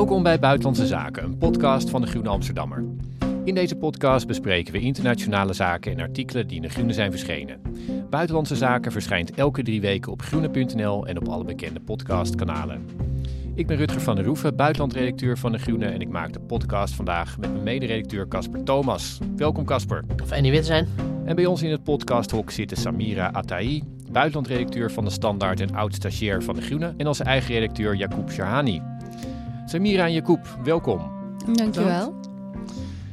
Welkom bij Buitenlandse Zaken, een podcast van de Groene Amsterdammer. In deze podcast bespreken we internationale zaken en artikelen die in de Groene zijn verschenen. Buitenlandse Zaken verschijnt elke drie weken op groene.nl en op alle bekende podcastkanalen. Ik ben Rutger van der Roeven, buitenlandredacteur van de Groene en ik maak de podcast vandaag met mijn mederedacteur Casper Thomas. Welkom Casper. Fijn hier weer te zijn. En bij ons in het podcasthok zitten Samira Atai, buitenlandredacteur van de Standaard en oud-stagiair van de Groene en onze eigen redacteur Jacob Shahani. Samira en Jacob, welkom. Dankjewel.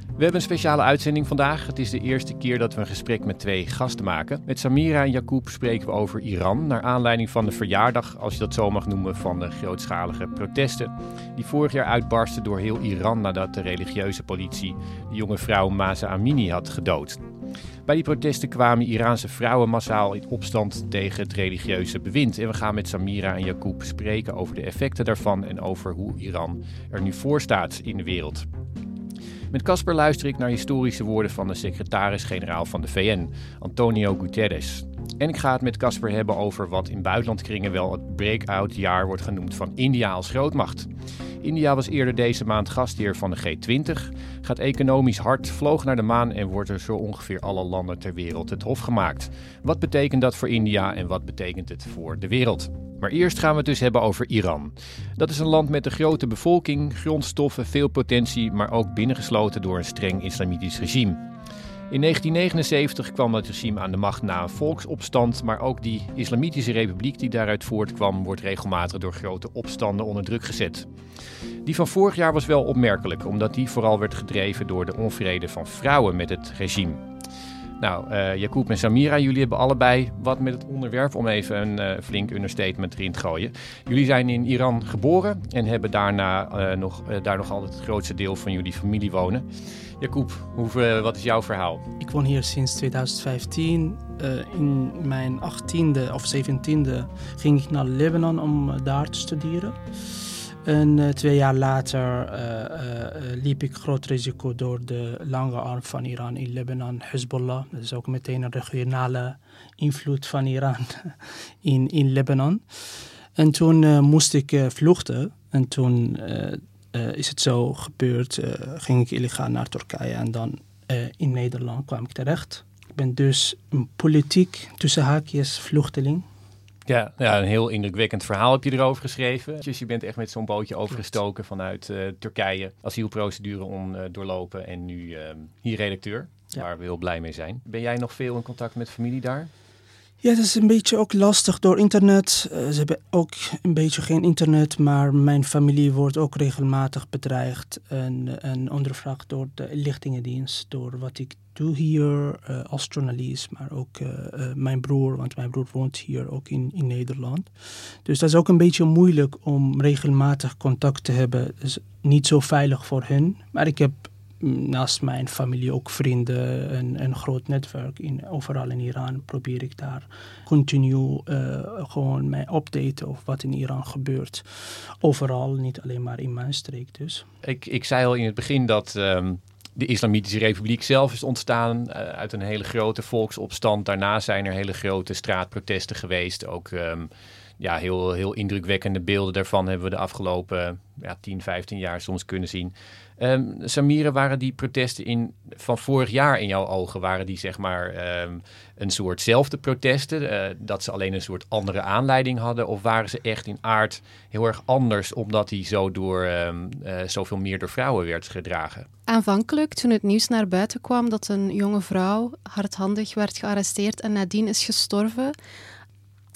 We hebben een speciale uitzending vandaag. Het is de eerste keer dat we een gesprek met twee gasten maken. Met Samira en Jacob spreken we over Iran, naar aanleiding van de verjaardag, als je dat zo mag noemen, van de grootschalige protesten die vorig jaar uitbarsten door heel Iran nadat de religieuze politie de jonge vrouw Masa Amini had gedood. Bij die protesten kwamen Iraanse vrouwen massaal in opstand tegen het religieuze bewind. En we gaan met Samira en Jacob spreken over de effecten daarvan en over hoe Iran er nu voor staat in de wereld. Met Casper luister ik naar historische woorden van de secretaris-generaal van de VN, Antonio Guterres. En ik ga het met Casper hebben over wat in buitenlandkringen wel het breakout jaar wordt genoemd van India als grootmacht. India was eerder deze maand gastheer van de G20, gaat economisch hard, vloog naar de maan en wordt er zo ongeveer alle landen ter wereld het hof gemaakt. Wat betekent dat voor India en wat betekent het voor de wereld? Maar eerst gaan we het dus hebben over Iran. Dat is een land met een grote bevolking, grondstoffen, veel potentie, maar ook binnengesloten door een streng islamitisch regime. In 1979 kwam het regime aan de macht na een volksopstand, maar ook die islamitische republiek die daaruit voortkwam, wordt regelmatig door grote opstanden onder druk gezet. Die van vorig jaar was wel opmerkelijk, omdat die vooral werd gedreven door de onvrede van vrouwen met het regime. Nou, uh, Jacob en Samira, jullie hebben allebei wat met het onderwerp om even een uh, flink understatement erin te gooien. Jullie zijn in Iran geboren en hebben daarna uh, nog, daar nog altijd het grootste deel van jullie familie wonen. Jacob, hoe, wat is jouw verhaal? Ik woon hier sinds 2015. in mijn 18e of 17e ging ik naar Libanon om daar te studeren. En uh, twee jaar later uh, uh, liep ik groot risico door de lange arm van Iran in Libanon, Hezbollah. Dat is ook meteen een regionale invloed van Iran in, in Libanon. En toen moest ik vluchten. En toen is het zo gebeurd, ging ik illegaal naar Turkije en dan in Nederland kwam ik terecht. Ik ben dus een politiek, tussen haakjes, vluchteling. Ja, ja, een heel indrukwekkend verhaal heb je erover geschreven. Dus je bent echt met zo'n bootje overgestoken vanuit uh, Turkije, asielprocedure om uh, doorlopen en nu uh, hier redacteur, ja. waar we heel blij mee zijn. Ben jij nog veel in contact met familie daar? Ja, het is een beetje ook lastig door internet. ze hebben ook een beetje geen internet, maar mijn familie wordt ook regelmatig bedreigd en, en ondervraagd door de inlichtingendienst, door wat ik doe hier uh, als journalist, maar ook uh, uh, mijn broer, want mijn broer woont hier ook in, in Nederland. Dus dat is ook een beetje moeilijk om regelmatig contact te hebben. Dus niet zo veilig voor hen. Maar ik heb naast mijn familie ook vrienden en een groot netwerk. In, overal in Iran probeer ik daar continu gewoon mij updaten over wat in Iran gebeurt. Overal, niet alleen maar in mijn streek dus. Ik, ik zei al in het begin dat... Um de Islamitische Republiek zelf is ontstaan uh, uit een hele grote volksopstand. Daarna zijn er hele grote straatprotesten geweest. Ook um, ja, heel, heel indrukwekkende beelden daarvan hebben we de afgelopen ja, 10, 15 jaar soms kunnen zien. Um, Samira, waren die protesten in, van vorig jaar in jouw ogen, waren die zeg maar um, een soortzelfde protesten, uh, dat ze alleen een soort andere aanleiding hadden? Of waren ze echt in aard heel erg anders, omdat die zo door um, uh, zoveel meer door vrouwen werd gedragen? Aanvankelijk, toen het nieuws naar buiten kwam dat een jonge vrouw hardhandig werd gearresteerd en nadien is gestorven,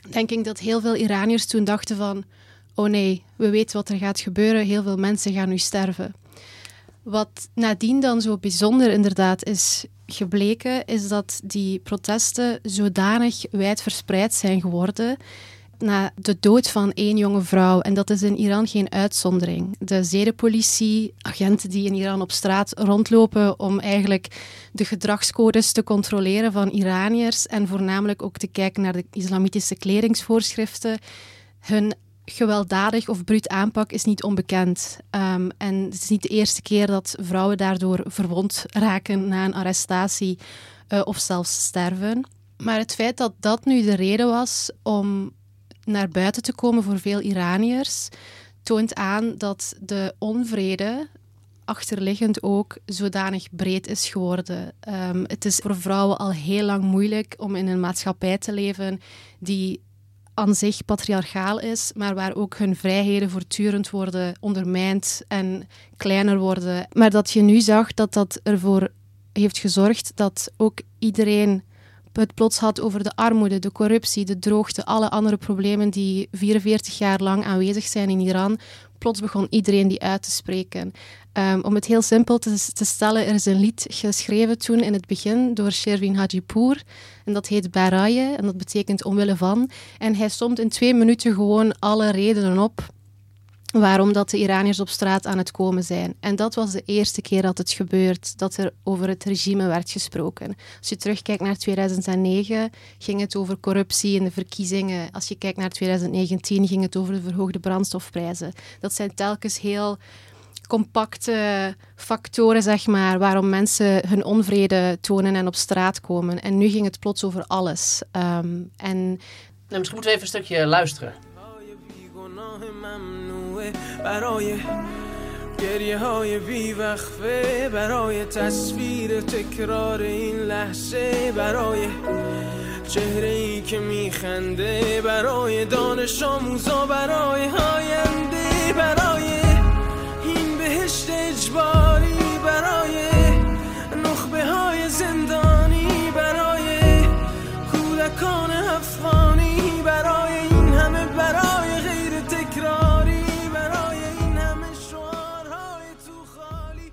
denk ik dat heel veel Iraniërs toen dachten van, oh nee, we weten wat er gaat gebeuren, heel veel mensen gaan nu sterven. Wat nadien dan zo bijzonder inderdaad is gebleken, is dat die protesten zodanig wijd verspreid zijn geworden na de dood van één jonge vrouw. En dat is in Iran geen uitzondering. De zedenpolitie, agenten die in Iran op straat rondlopen om eigenlijk de gedragscodes te controleren van Iraniërs en voornamelijk ook te kijken naar de islamitische kledingsvoorschriften, hun gewelddadig of bruut aanpak is niet onbekend. Um, en het is niet de eerste keer dat vrouwen daardoor verwond raken na een arrestatie uh, of zelfs sterven. Maar het feit dat dat nu de reden was om naar buiten te komen voor veel Iraniërs, toont aan dat de onvrede achterliggend ook zodanig breed is geworden. Ehm, het is voor vrouwen al heel lang moeilijk om in een maatschappij te leven die aan zich patriarchaal is, maar waar ook hun vrijheden voortdurend worden ondermijnd en kleiner worden. Maar dat je nu zag dat dat ervoor heeft gezorgd dat ook iedereen het plots had over de armoede, de corruptie, de droogte, alle andere problemen die 44 jaar lang aanwezig zijn in Iran. Plots begon iedereen die uit te spreken. Ehm, om het heel simpel te, te, stellen, er is een lied geschreven toen in het begin door Sherwin Hajipour. En dat heet Baraye en dat betekent omwille van. En hij somt in twee minuten gewoon alle redenen op waarom dat de Iraniërs op straat aan het komen zijn. En dat was de eerste keer dat het gebeurt, dat er over het regime werd gesproken. Als je terugkijkt naar 2009, ging het over corruptie in de verkiezingen. Als je kijkt naar 2019, ging het over de verhoogde brandstofprijzen. Dat zijn telkens heel compacte factoren, zeg maar, waarom mensen hun onvrede tonen en op straat komen. En nu ging het plots over alles. Um, en... Nou, misschien moeten we even een stukje luisteren. برای گریه های بیوقفه برای تصویر تکرار این لحظه برای چهره ای که میخنده برای دانش آموزا برای آینده برای این بهشت اجباری برای نخبه های زندانی برای کودکان افغانی برای این همه برای غیر تکراری برای این همه شعارهای تو خالی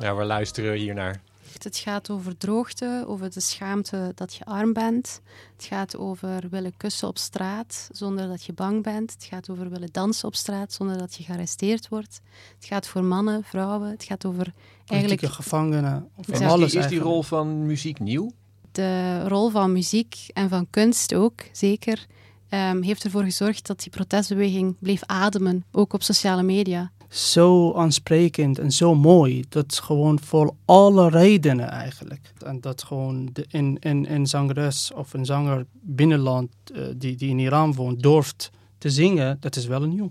Ja, waar luisteren we hier? Het gaat over droogte, over de schaamte dat je arm bent. Het gaat over willen kussen op straat zonder dat je bang bent. Het gaat over willen dansen op straat zonder dat je gearresteerd wordt. Het gaat voor mannen, vrouwen. Het gaat over eigenlijk... Politieke gevangenen. Van Ja. alles is die eigenlijk. rol van muziek nieuw? de rol van muziek en van kunst ook, zeker, ehm, heeft ervoor gezorgd dat die protestbeweging bleef ademen, ook op sociale media. Zo aansprekend en zo mooi. Dat is gewoon voor alle redenen eigenlijk. En dat gewoon de, een, een, een zangeres of een zanger binnenland eh, die, die in Iran woont durft te zingen, dat is wel nieuw.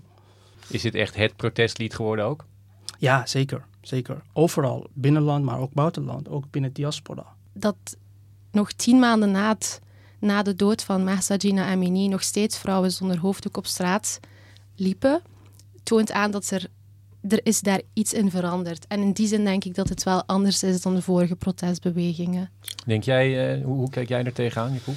Is dit echt het protestlied geworden ook? Ja, zeker. Zeker. Overal. Binnenland, maar ook buitenland. Ook binnen diaspora. Dat nog tien maanden na, het- na de dood van Mahsa Jina Amini nog steeds vrouwen zonder hoofddoek op straat liepen, toont aan dat er, er is daar iets in veranderd. En in die zin denk ik dat het wel anders is dan de vorige protestbewegingen. Denk jij, eh, hoe, hoe kijk jij er tegenaan, Jacob?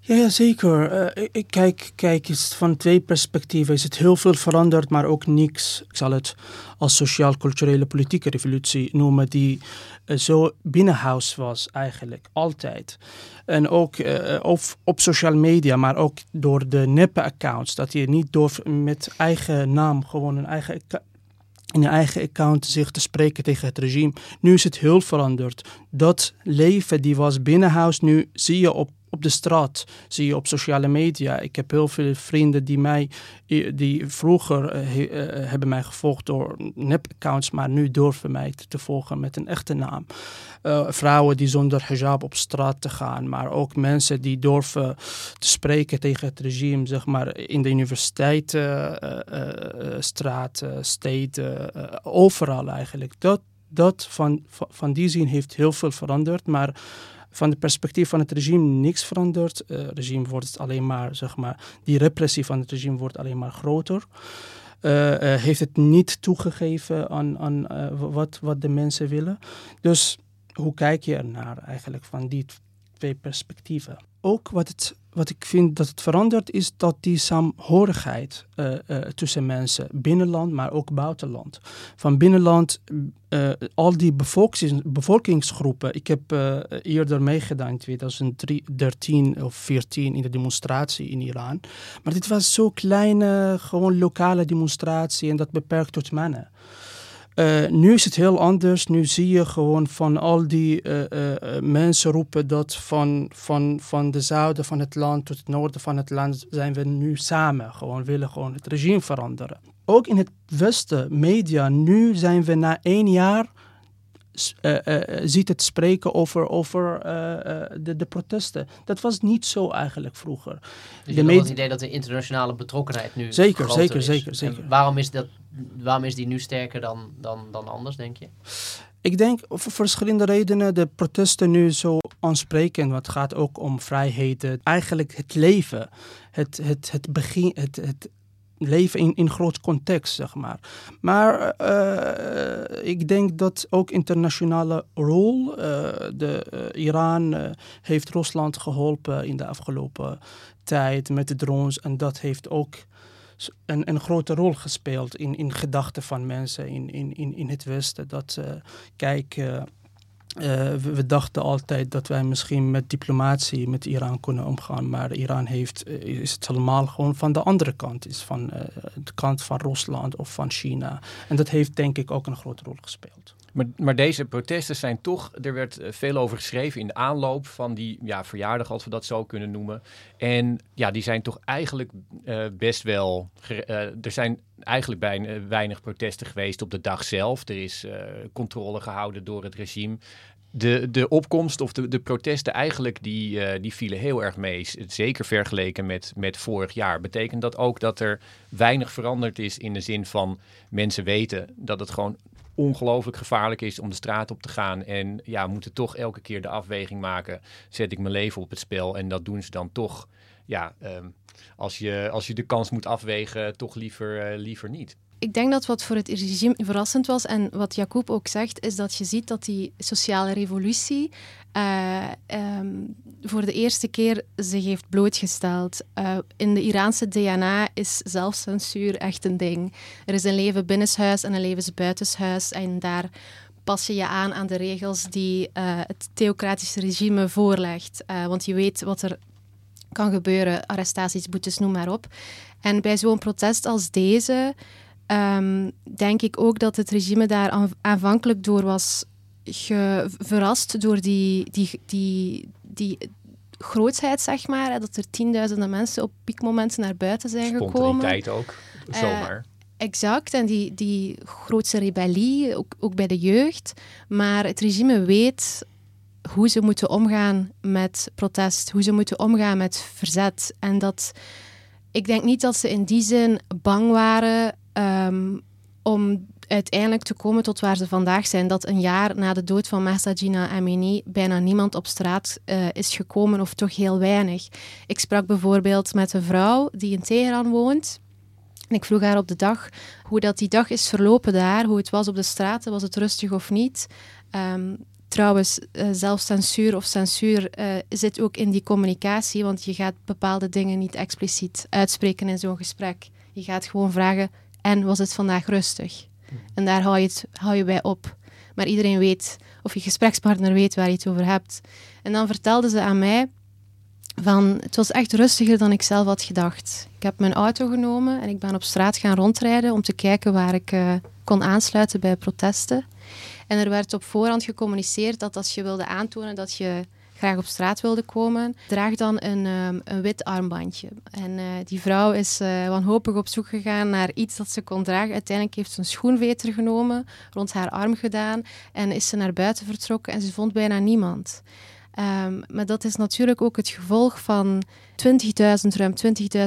Ja, ja zeker. Eh, ik- kijk, kijk eens van twee perspectieven. Is het heel veel veranderd, maar ook niks. Ik zal het als sociaal-culturele politieke revolutie noemen, die eh, zo binnenhuis was eigenlijk, altijd. En ook op, op social media, maar ook door de neppe-accounts. Dat je niet door met eigen naam, gewoon een eigen in je eigen account zich te spreken tegen het regime. Nu is het heel veranderd. Dat leven die was binnenhuis, nu zie je op, op de straat, zie je op sociale media. Ik heb heel veel vrienden die mij, die vroeger eh, eh, hebben mij gevolgd door nep-accounts, maar nu durven mij te, volgen met een echte naam. Eh, vrouwen die zonder hijab op straat te gaan, maar ook mensen die durven te spreken tegen het regime, zeg maar in de universiteiten, eh, eh, eh, straten, steden, eh, overal eigenlijk. Dat, dat van, van die zin heeft heel veel veranderd, maar van het perspectief van het regime niks veranderd. Het regime wordt alleen maar, zeg maar, die repressie van het regime wordt alleen maar groter. Eh, eh, heeft het niet toegegeven aan, aan eh, wat, wat de mensen willen. Dus hoe kijk je ernaar eigenlijk van die twee perspectieven? Ook wat, het, wat ik vind dat het verandert is dat die saamhorigheid eh, eh, tussen mensen, binnenland, maar ook buitenland. Van binnenland, eh, al die bevolkings, bevolkingsgroepen. Ik heb eerder meegedaan in 2013 of 14 in de demonstratie in Iran. Maar dit was zo'n kleine, gewoon lokale demonstratie en dat beperkt tot mannen. Uh, nu is het heel anders. Nu zie je gewoon van al die uh, uh, mensen roepen dat van, van, van de zuiden van het land tot het noorden van het land zijn we nu samen. Gewoon willen gewoon het regime veranderen. Ook in het westen, media, nu zijn we na één jaar ziet het spreken over, over de, de protesten. Dat was niet zo eigenlijk vroeger. Dus je hebt het idee dat de internationale betrokkenheid nu zeker, zeker, is. Zeker, zeker, waarom is, dat, waarom is die nu sterker dan, dan, dan anders, denk je? Ik denk voor verschillende redenen de protesten nu zo aanspreken. Want het gaat ook om vrijheden. Eigenlijk het leven. Het, het, het, begin, het, het leven in, in groot context, zeg maar. Maar uh, ik denk dat ook internationale rol. Uh, de, Iran heeft Rusland geholpen in de afgelopen tijd met de drones. En dat heeft ook een, een grote rol gespeeld in, in gedachten van mensen in, in, in, in het Westen. Dat, kijk, uh, we, dachten altijd dat wij misschien met diplomatie met Iran kunnen omgaan. Maar Iran heeft, is het helemaal gewoon van de andere kant. Is van de kant van Rusland of van China. En dat heeft denk ik ook een grote rol gespeeld. Maar, maar, deze protesten zijn toch, er werd eh, veel over geschreven in de aanloop van die ja, verjaardag, als we dat zo kunnen noemen. En ja, die zijn toch eigenlijk uh, best wel. Uh, er zijn eigenlijk bijna weinig protesten geweest op de dag zelf. Er is controle gehouden door het regime. De, de opkomst of de, de protesten eigenlijk, die, die vielen heel erg mee. Zeker vergeleken met, met vorig jaar. Betekent dat ook dat er weinig veranderd is in de zin van mensen weten dat het gewoon ongelooflijk gevaarlijk is om de straat op te gaan. En ja, moeten toch elke keer de afweging maken. Zet ik mijn leven op het spel? En dat doen ze dan toch. Ja, ehm, als, je, als je de kans moet afwegen, toch liever, uh, liever niet ik denk dat wat voor het regime verrassend was en wat Jacob ook zegt, is dat je ziet dat die sociale revolutie um, voor de eerste keer zich heeft blootgesteld. Uh, in de Iraanse DNA is zelfcensuur echt een ding. Er is een leven binnenshuis en een leven buitenshuis en daar pas je je aan aan de regels die uh, het theocratische regime voorlegt. want je weet wat er kan gebeuren, arrestaties, boetes, noem maar op. En bij zo'n protest als deze um, denk ik ook dat het regime daar aanvankelijk door was verrast door die, die, die, die grootsheid, zeg maar. Dat er tienduizenden mensen op piekmomenten naar buiten zijn gekomen. tijd ook, zomaar. Uh, exact, en die, die grootste rebellie, ook, ook bij de jeugd. Maar het regime weet hoe ze moeten omgaan met protest, hoe ze moeten omgaan met verzet. En dat, ik denk niet dat ze in die zin bang waren um, om uiteindelijk te komen tot waar ze vandaag zijn. Dat een jaar na de dood van Mahsa Jina Amini bijna niemand op straat uh, is gekomen, of toch heel weinig. Ik sprak bijvoorbeeld met een vrouw die in Teheran woont. En ik vroeg haar op de dag hoe dat die dag is verlopen daar, hoe het was op de straten, was het rustig of niet. Um, trouwens, uh, zelfcensuur of censuur uh, zit ook in die communicatie, want je gaat bepaalde dingen niet expliciet uitspreken in zo'n gesprek. Je gaat gewoon vragen, en was het vandaag rustig? En daar hou je, het, hou je bij op. Maar iedereen weet, of je gesprekspartner weet waar je het over hebt. En dan vertelde ze aan mij van, het was echt rustiger dan ik zelf had gedacht. Ik heb mijn auto genomen en ik ben op straat gaan rondrijden om te kijken waar ik uh, kon aansluiten bij protesten. En er werd op voorhand gecommuniceerd dat als je wilde aantonen dat je graag op straat wilde komen, draag dan een, um, een wit armbandje. En uh, die vrouw is uh, wanhopig op zoek gegaan naar iets dat ze kon dragen. Uiteindelijk heeft ze een schoenveter genomen, rond haar arm gedaan en is ze naar buiten vertrokken en ze vond bijna niemand. Um, maar dat is natuurlijk ook het gevolg van 20.000, ruim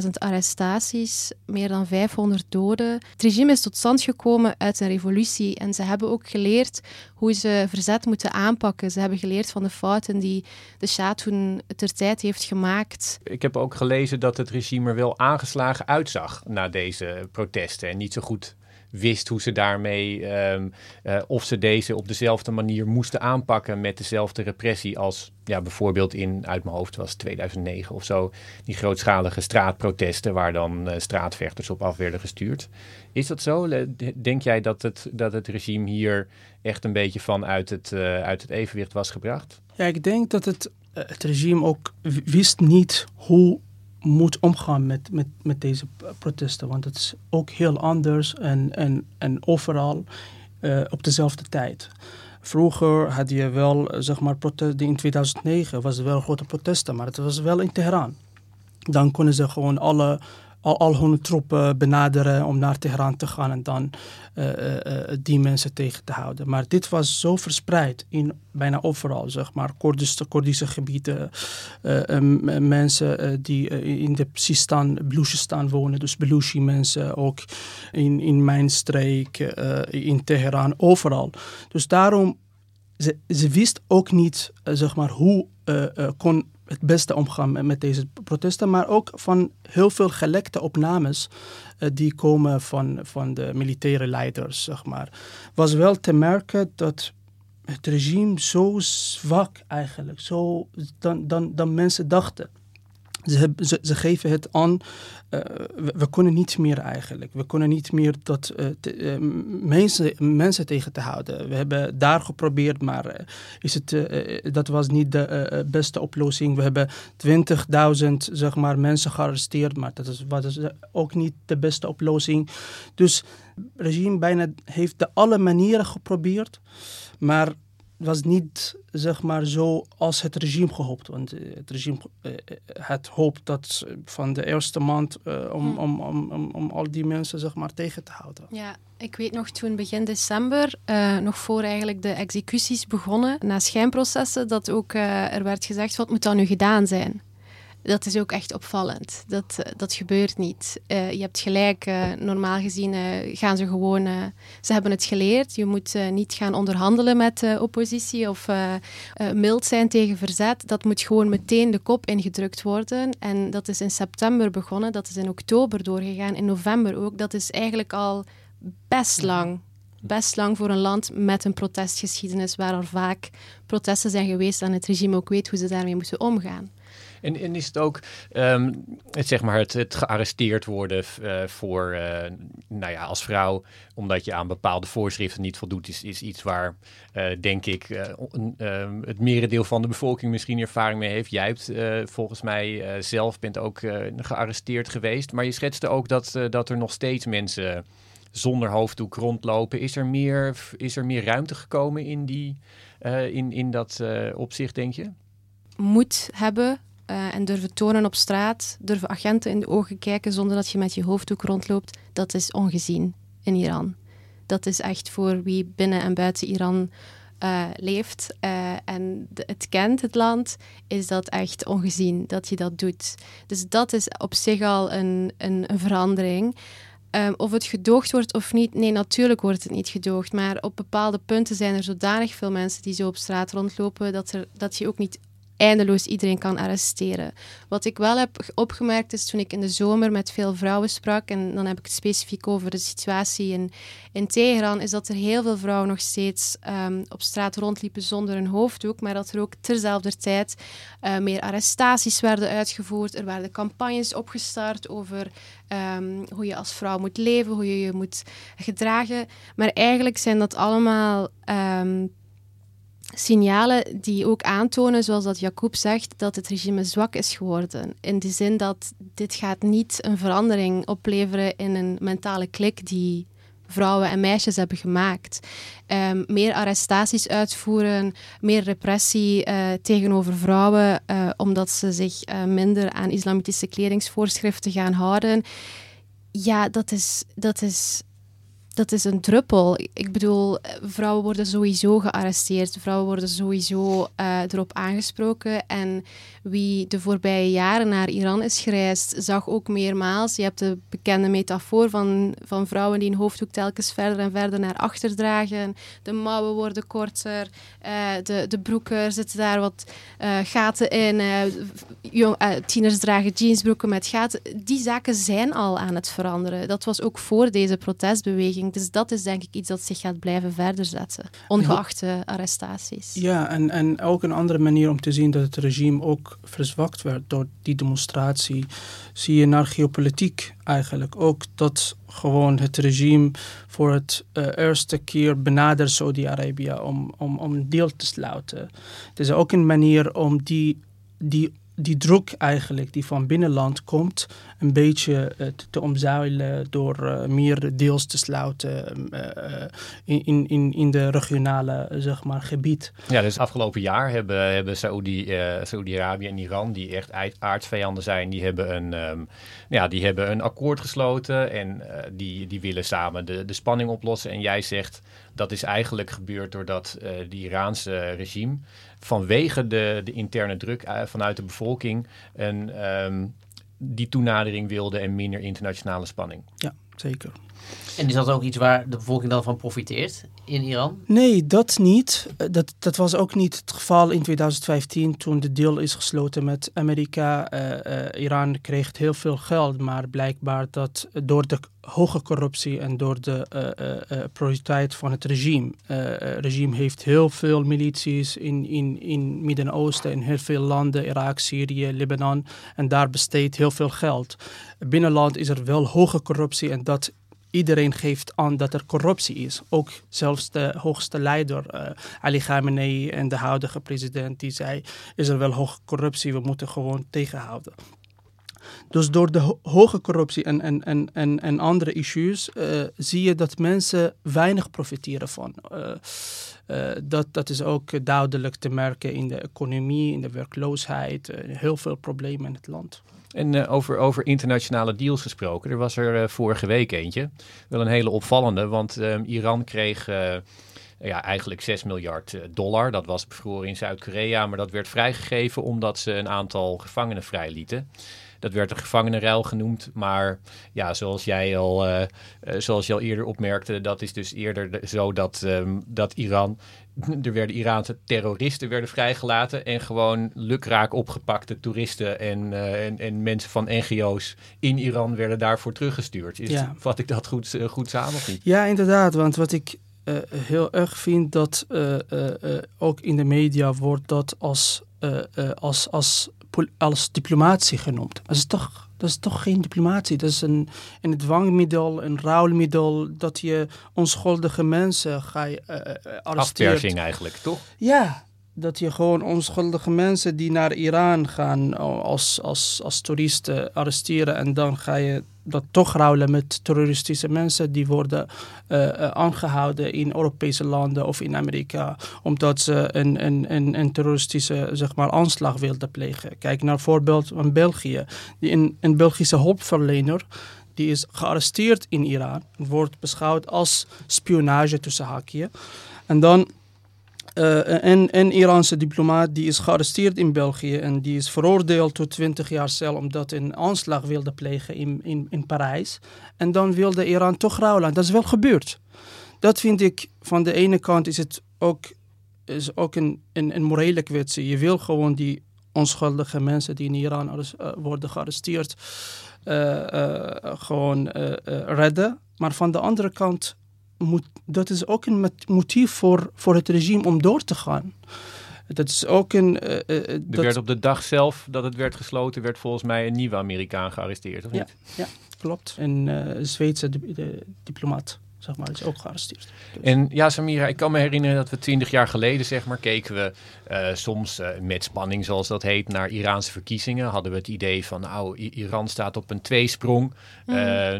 20.000 arrestaties, meer dan 500 doden. Het regime is tot stand gekomen uit een revolutie en ze hebben ook geleerd hoe ze verzet moeten aanpakken. Ze hebben geleerd van de fouten die de Shah toen ter tijd heeft gemaakt. Ik heb ook gelezen dat het regime er wel aangeslagen uitzag na deze protesten en niet zo goed wist hoe ze daarmee, ehm, eh, of ze deze op dezelfde manier moesten aanpakken met dezelfde repressie als ja, bijvoorbeeld in, uit mijn hoofd was 2009 of zo, die grootschalige straatprotesten waar dan uh, straatvechters op af werden gestuurd. Is dat zo? Denk jij dat het, dat het regime hier echt een beetje van uit het, uh, uit het evenwicht was gebracht? Ja, ik denk dat het, het regime ook wist niet hoe moet omgaan met, met, met deze protesten. Want het is ook heel anders en, en, en overal uh, op dezelfde tijd. Vroeger had je wel, zeg maar, protesten. In 2009 was er wel grote protesten, maar het was wel in Teheran. Dan konden ze gewoon alle al, al hun troepen benaderen om naar Teheran te gaan en dan die mensen tegen te houden. Maar dit was zo verspreid in bijna overal, zeg maar, Koerdische, gebieden, mensen die in de Sistan, Beloechistan wonen, dus Belushi mensen, ook in, in mijn streek, in Teheran, overal. Dus daarom ze, ze wist ook niet uh, zeg maar, hoe uh, uh, kon het beste omgaan met deze protesten, maar ook van heel veel gelekte opnames die komen van, van de militaire leiders. Zeg maar. Was wel te merken dat het regime zo zwak eigenlijk, zo dan, dan, dan mensen dachten. Ze, ze, ze, geven het aan, uh, we, kunnen niet meer eigenlijk. We kunnen niet meer dat, te, uh, mensen, mensen tegen te houden. We hebben daar geprobeerd, maar is het, dat was niet de beste oplossing. We hebben 20.000 zeg maar, mensen gearresteerd, maar dat is, was ook niet de beste oplossing. Dus het regime bijna heeft de alle manieren geprobeerd, maar was niet zeg maar zo als het regime gehoopt. Want eh, het regime uh, het hoopt dat van de eerste maand uh, om, om, om, om, om al die mensen zeg maar tegen te houden. Ja, ik weet nog toen begin december, uh, nog voor eigenlijk de executies begonnen, na schijnprocessen, dat ook er werd gezegd wat moet dan nu gedaan zijn dat is ook echt opvallend. Dat, eh, dat gebeurt niet. Uh, je hebt gelijk, uh, normaal gezien uh, gaan ze gewoon... ze hebben het geleerd. Je moet niet gaan onderhandelen met de oppositie of mild zijn tegen verzet. Dat moet gewoon meteen de kop ingedrukt worden. En dat is in september begonnen. Dat is in oktober doorgegaan. In november ook. Dat is eigenlijk al best lang best lang voor een land met een protestgeschiedenis waar er vaak protesten zijn geweest en het regime ook weet hoe ze daarmee moeten omgaan. En, is het ook ehm, het, zeg maar het, gearresteerd worden uh, voor, uh, nou ja, als vrouw, omdat je aan bepaalde voorschriften niet voldoet, is, is iets waar, uh, denk ik, ehm, het merendeel van de bevolking misschien ervaring mee heeft. Jij hebt volgens mij zelf bent ook gearresteerd geweest, maar je schetste ook dat, dat er nog steeds mensen zonder hoofddoek rondlopen. Is er meer, is er meer ruimte gekomen in, die, in, in dat opzicht, denk je? Moet hebben uh, en durven tonen op straat, durven agenten in de ogen kijken zonder dat je met je hoofddoek rondloopt, dat is ongezien in Iran. Dat is echt voor wie binnen en buiten Iran uh, leeft uh, en het kent, het land, is dat echt ongezien dat je dat doet. Dus dat is op zich al een, een, een verandering. Um, of het gedoogd wordt of niet, nee, natuurlijk wordt het niet gedoogd. Maar op bepaalde punten zijn er zodanig veel mensen die zo op straat rondlopen dat, er, dat je ook niet eindeloos iedereen kan arresteren. Wat ik wel heb opgemerkt is toen ik in de zomer met veel vrouwen sprak, en dan heb ik het specifiek over de situatie in, in Teheran, is dat er heel veel vrouwen nog steeds um, op straat rondliepen zonder een hoofddoek, maar dat er ook terzelfde tijd uh, meer arrestaties werden uitgevoerd. Er werden campagnes opgestart over um, hoe je als vrouw moet leven, hoe je je moet gedragen. Maar eigenlijk zijn dat allemaal um, signalen die ook aantonen, zoals dat Jacob zegt, dat het regime zwak is geworden. In de zin dat dit gaat niet een verandering opleveren in een mentale klik die vrouwen en meisjes hebben gemaakt. Um, meer arrestaties uitvoeren, meer repressie uh, tegenover vrouwen, uh, omdat ze zich uh, minder aan islamitische kledingsvoorschriften gaan houden. Ja, dat is, dat is dat is een druppel. Ik bedoel, vrouwen worden sowieso gearresteerd. Vrouwen worden sowieso uh, erop aangesproken. En wie de voorbije jaren naar Iran is gereisd, zag ook meermaals. Je hebt de bekende metafoor van, van vrouwen die een hoofddoek telkens verder en verder naar achter dragen. De mouwen worden korter. Uh, de, de broeken zitten daar wat uh, gaten in. Jong, tieners dragen jeansbroeken met gaten. Die zaken zijn al aan het veranderen. Dat was ook voor deze protestbeweging dus dat is denk ik iets dat zich gaat blijven verder zetten, ongeacht de arrestaties. Ja, en, en ook een andere manier om te zien dat het regime ook verzwakt werd door die demonstratie, zie je naar geopolitiek eigenlijk. Ook dat gewoon het regime voor het uh, eerste keer benadert Saudi-Arabië om, om, om een deal te sluiten. Het is ook een manier om die, die die druk eigenlijk die van binnenland komt een beetje uh, te, omzeilen door uh, meer deals te sluiten uh, in, in, in de regionale zeg maar, gebied. Ja, dus afgelopen jaar hebben, hebben Saoedi-Arabië en Iran, die echt aardsvijanden zijn, die hebben een, um, ja, die hebben een akkoord gesloten en die, die willen samen de, de spanning oplossen. En jij zegt dat is eigenlijk gebeurd doordat de Iraanse regime vanwege de, de interne druk uh, vanuit de bevolking een, um, die toenadering wilde en minder internationale spanning. Ja, zeker. En is dat ook iets waar de bevolking dan van profiteert in Iran? Nee, dat niet. Dat, dat was ook niet het geval in 2015 toen de deal is gesloten met Amerika. Uh, uh, Iran kreeg heel veel geld, maar blijkbaar dat door de hoge corruptie en door de uh, prioriteit van het regime. Het regime heeft heel veel milities in, in, in Midden-Oosten, in heel veel landen, Irak, Syrië, Libanon. En daar besteedt heel veel geld. Binnenland is er wel hoge corruptie en dat iedereen geeft aan dat er corruptie is. Ook zelfs de hoogste leider, uh, Ali Khamenei en de huidige president, die zei, is er wel hoge corruptie, we moeten gewoon tegenhouden. Dus door de ho hoge corruptie en, en, en, en, en andere issues uh, zie je dat mensen weinig profiteren van. Uh, uh, dat, dat is ook duidelijk te merken in de economie, in de werkloosheid, heel veel problemen in het land. En uh, over, over internationale deals gesproken. Er was er vorige week eentje. Wel een hele opvallende, want um, Iran kreeg ja, eigenlijk 6 miljard dollar. Dat was bevroren in Zuid-Korea, maar dat werd vrijgegeven omdat ze een aantal gevangenen vrijlieten. Dat werd een gevangenenruil genoemd. Maar ja, zoals jij al, uh, zoals je al eerder opmerkte, dat is dus eerder zo dat, um, dat Iran. Er werden Iraanse terroristen werden vrijgelaten en gewoon lukraak opgepakte toeristen en, uh, en, en, mensen van NGO's in Iran werden daarvoor teruggestuurd. Is, ja. Vat ik dat goed, goed samen of niet? Ja, inderdaad. Want wat ik uh, heel erg vind dat uh, ook in de media wordt dat als, als, als als diplomatie genoemd. Dat is toch, dat is toch geen diplomatie. Dat is een, een dwangmiddel, een ruilmiddel, dat je onschuldige mensen ga je, uh, arresteert. Afpersing eigenlijk, toch? Ja, dat je gewoon onschuldige mensen die naar Iran gaan als, als, als toeristen arresteren en dan ga je dat toch ruilen met terroristische mensen die worden uh, aangehouden in Europese landen of in Amerika omdat ze een, een, een, een terroristische zeg maar, aanslag wilden plegen. Kijk naar voorbeeld van België. Die een, een Belgische hulpverlener die is gearresteerd in Iran, wordt beschouwd als spionage tussen haakjes. En dan uh, een, een Iraanse diplomaat die is gearresteerd in België en die is veroordeeld tot 20 jaar cel omdat hij een aanslag wilde plegen in, in, in Parijs. En dan wilde Iran toch rouwen. Dat is wel gebeurd. Dat vind ik, van de ene kant is het ook, is ook een, een, een morele kwestie. Je wil gewoon die onschuldige mensen die in Iran uh, worden gearresteerd uh, gewoon redden. Maar van de andere kant dat is ook een motief voor, voor het regime om door te gaan. Dat is ook een. Uh, er werd op de dag zelf dat het werd gesloten, werd volgens mij een nieuwe Amerikaan gearresteerd, of ja, niet? Ja, klopt. Een uh, Zweedse di diplomaat zeg maar, is ook gearresteerd. Dus. En ja, Samira, ik kan me herinneren dat we twintig jaar geleden, zeg maar, keken we uh, soms uh, met spanning, zoals dat heet, naar Iraanse verkiezingen. Hadden we het idee van, nou, Iran staat op een tweesprong. Mm. Uh,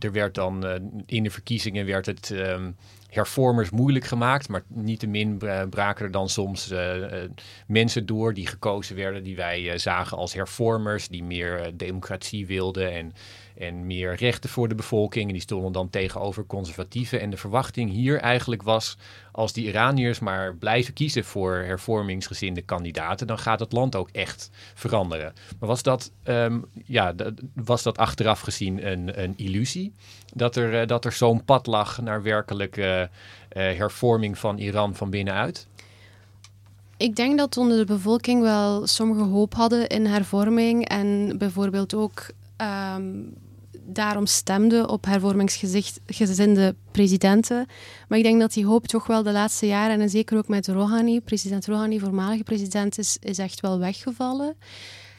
er werd dan in de verkiezingen werd het. Um, hervormers moeilijk gemaakt, maar niettemin braken er dan soms uh, uh, mensen door die gekozen werden, die wij uh, zagen als hervormers, die meer democratie wilden en en meer rechten voor de bevolking. En die stonden dan tegenover conservatieven. En de verwachting hier eigenlijk was, als die Iraniërs maar blijven kiezen voor hervormingsgezinde kandidaten, dan gaat het land ook echt veranderen. Maar was dat, um, ja, was dat achteraf gezien een, een illusie? Dat er, uh, dat er zo'n pad lag naar werkelijke uh, hervorming van Iran van binnenuit? Ik denk dat onder de bevolking wel sommige hoop hadden in hervorming en bijvoorbeeld ook um, daarom stemde op hervormingsgezinde presidenten. Maar ik denk dat die hoop toch wel de laatste jaren, en zeker ook met Rouhani, president Rouhani, voormalige president, is, is echt wel weggevallen.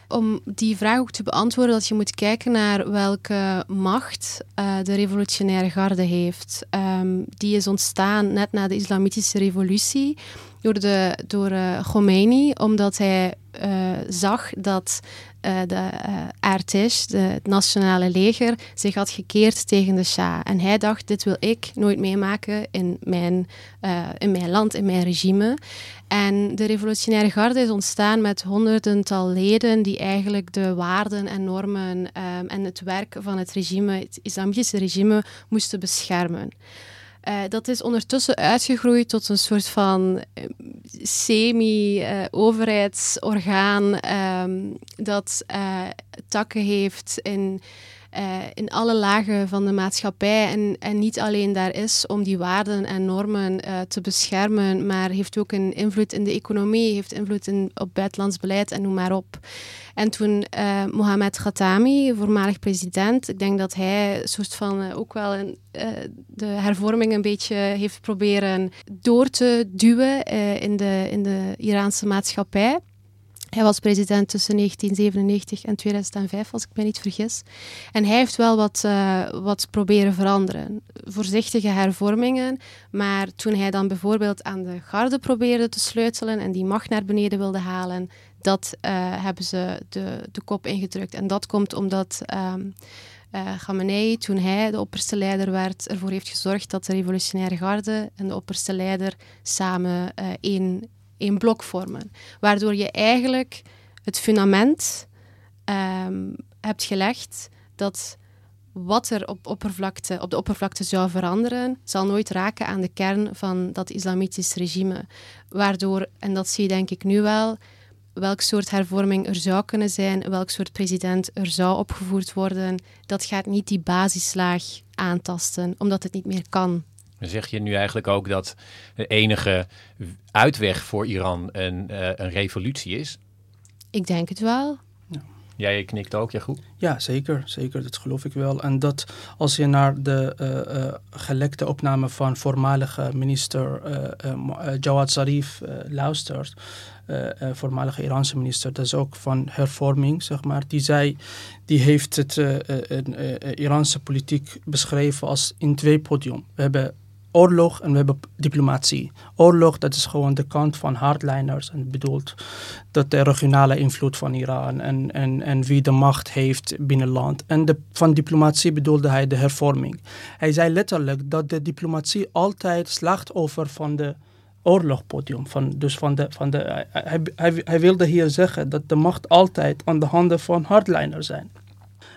Om die vraag ook te beantwoorden, dat je moet kijken naar welke macht uh, de revolutionaire garde heeft. Um, die is ontstaan net na de islamitische revolutie door, de, door uh, Khomeini, omdat hij zag dat de Artish, de, het nationale leger, zich had gekeerd tegen de Shah. En hij dacht, dit wil ik nooit meemaken in mijn, in mijn land, in mijn regime. En de revolutionaire garde is ontstaan met honderdental leden die eigenlijk de waarden en normen um, en het werk van het regime, het islamitische regime, moesten beschermen. Uh, dat is ondertussen uitgegroeid tot een soort van uh, semi-overheidsorgaan um, dat eh, takken heeft in uh, in alle lagen van de maatschappij en, en niet alleen daar is om die waarden en normen uh, te beschermen, maar heeft ook een invloed in de economie, heeft invloed in, op buitenlands beleid en noem maar op. En toen uh, Mohamed Khatami, voormalig president, ik denk dat hij soort van ook wel een, de hervorming een beetje heeft proberen door te duwen in, de, in de Iraanse maatschappij. Hij was president tussen 1997 en 2005, als ik me niet vergis. En hij heeft wel wat, uh, wat proberen veranderen. Voorzichtige hervormingen, maar toen hij dan bijvoorbeeld aan de garde probeerde te sleutelen en die macht naar beneden wilde halen, dat uh, hebben ze de, de kop ingedrukt. En dat komt omdat um, uh, toen hij de opperste leider werd, ervoor heeft gezorgd dat de revolutionaire garde en de opperste leider samen één één blok vormen. Waardoor je eigenlijk het fundament um, hebt gelegd dat wat er op, oppervlakte, op de oppervlakte zou veranderen, zal nooit raken aan de kern van dat islamitisch regime. Waardoor, en dat zie je denk ik nu wel, welk soort hervorming er zou kunnen zijn, welk soort president er zou opgevoerd worden, dat gaat niet die basislaag aantasten, omdat het niet meer kan. Dan zeg je nu eigenlijk ook dat de enige uitweg voor Iran een, uh, een revolutie is? Ik denk het wel. Ja. Jij knikt ook, ja goed? Ja, zeker, zeker. Dat geloof ik wel. En dat als je naar de uh, uh, gelekte opname van voormalige minister Jawad Zarif luistert, voormalige Iraanse minister, dat is ook van hervorming, zeg maar, die zei, die heeft het Iraanse politiek beschreven als in twee podium. We hebben oorlog en we hebben diplomatie. Oorlog, dat is gewoon de kant van hardliners en bedoelt dat de regionale invloed van Iran en, en, en wie de macht heeft binnen land. En de, van diplomatie bedoelde hij de hervorming. Hij zei letterlijk dat de diplomatie altijd slachtoffer van de oorlogpodium. Van, dus van de, van de, hij, hij, hij wilde hier zeggen dat de macht altijd aan de handen van hardliners zijn.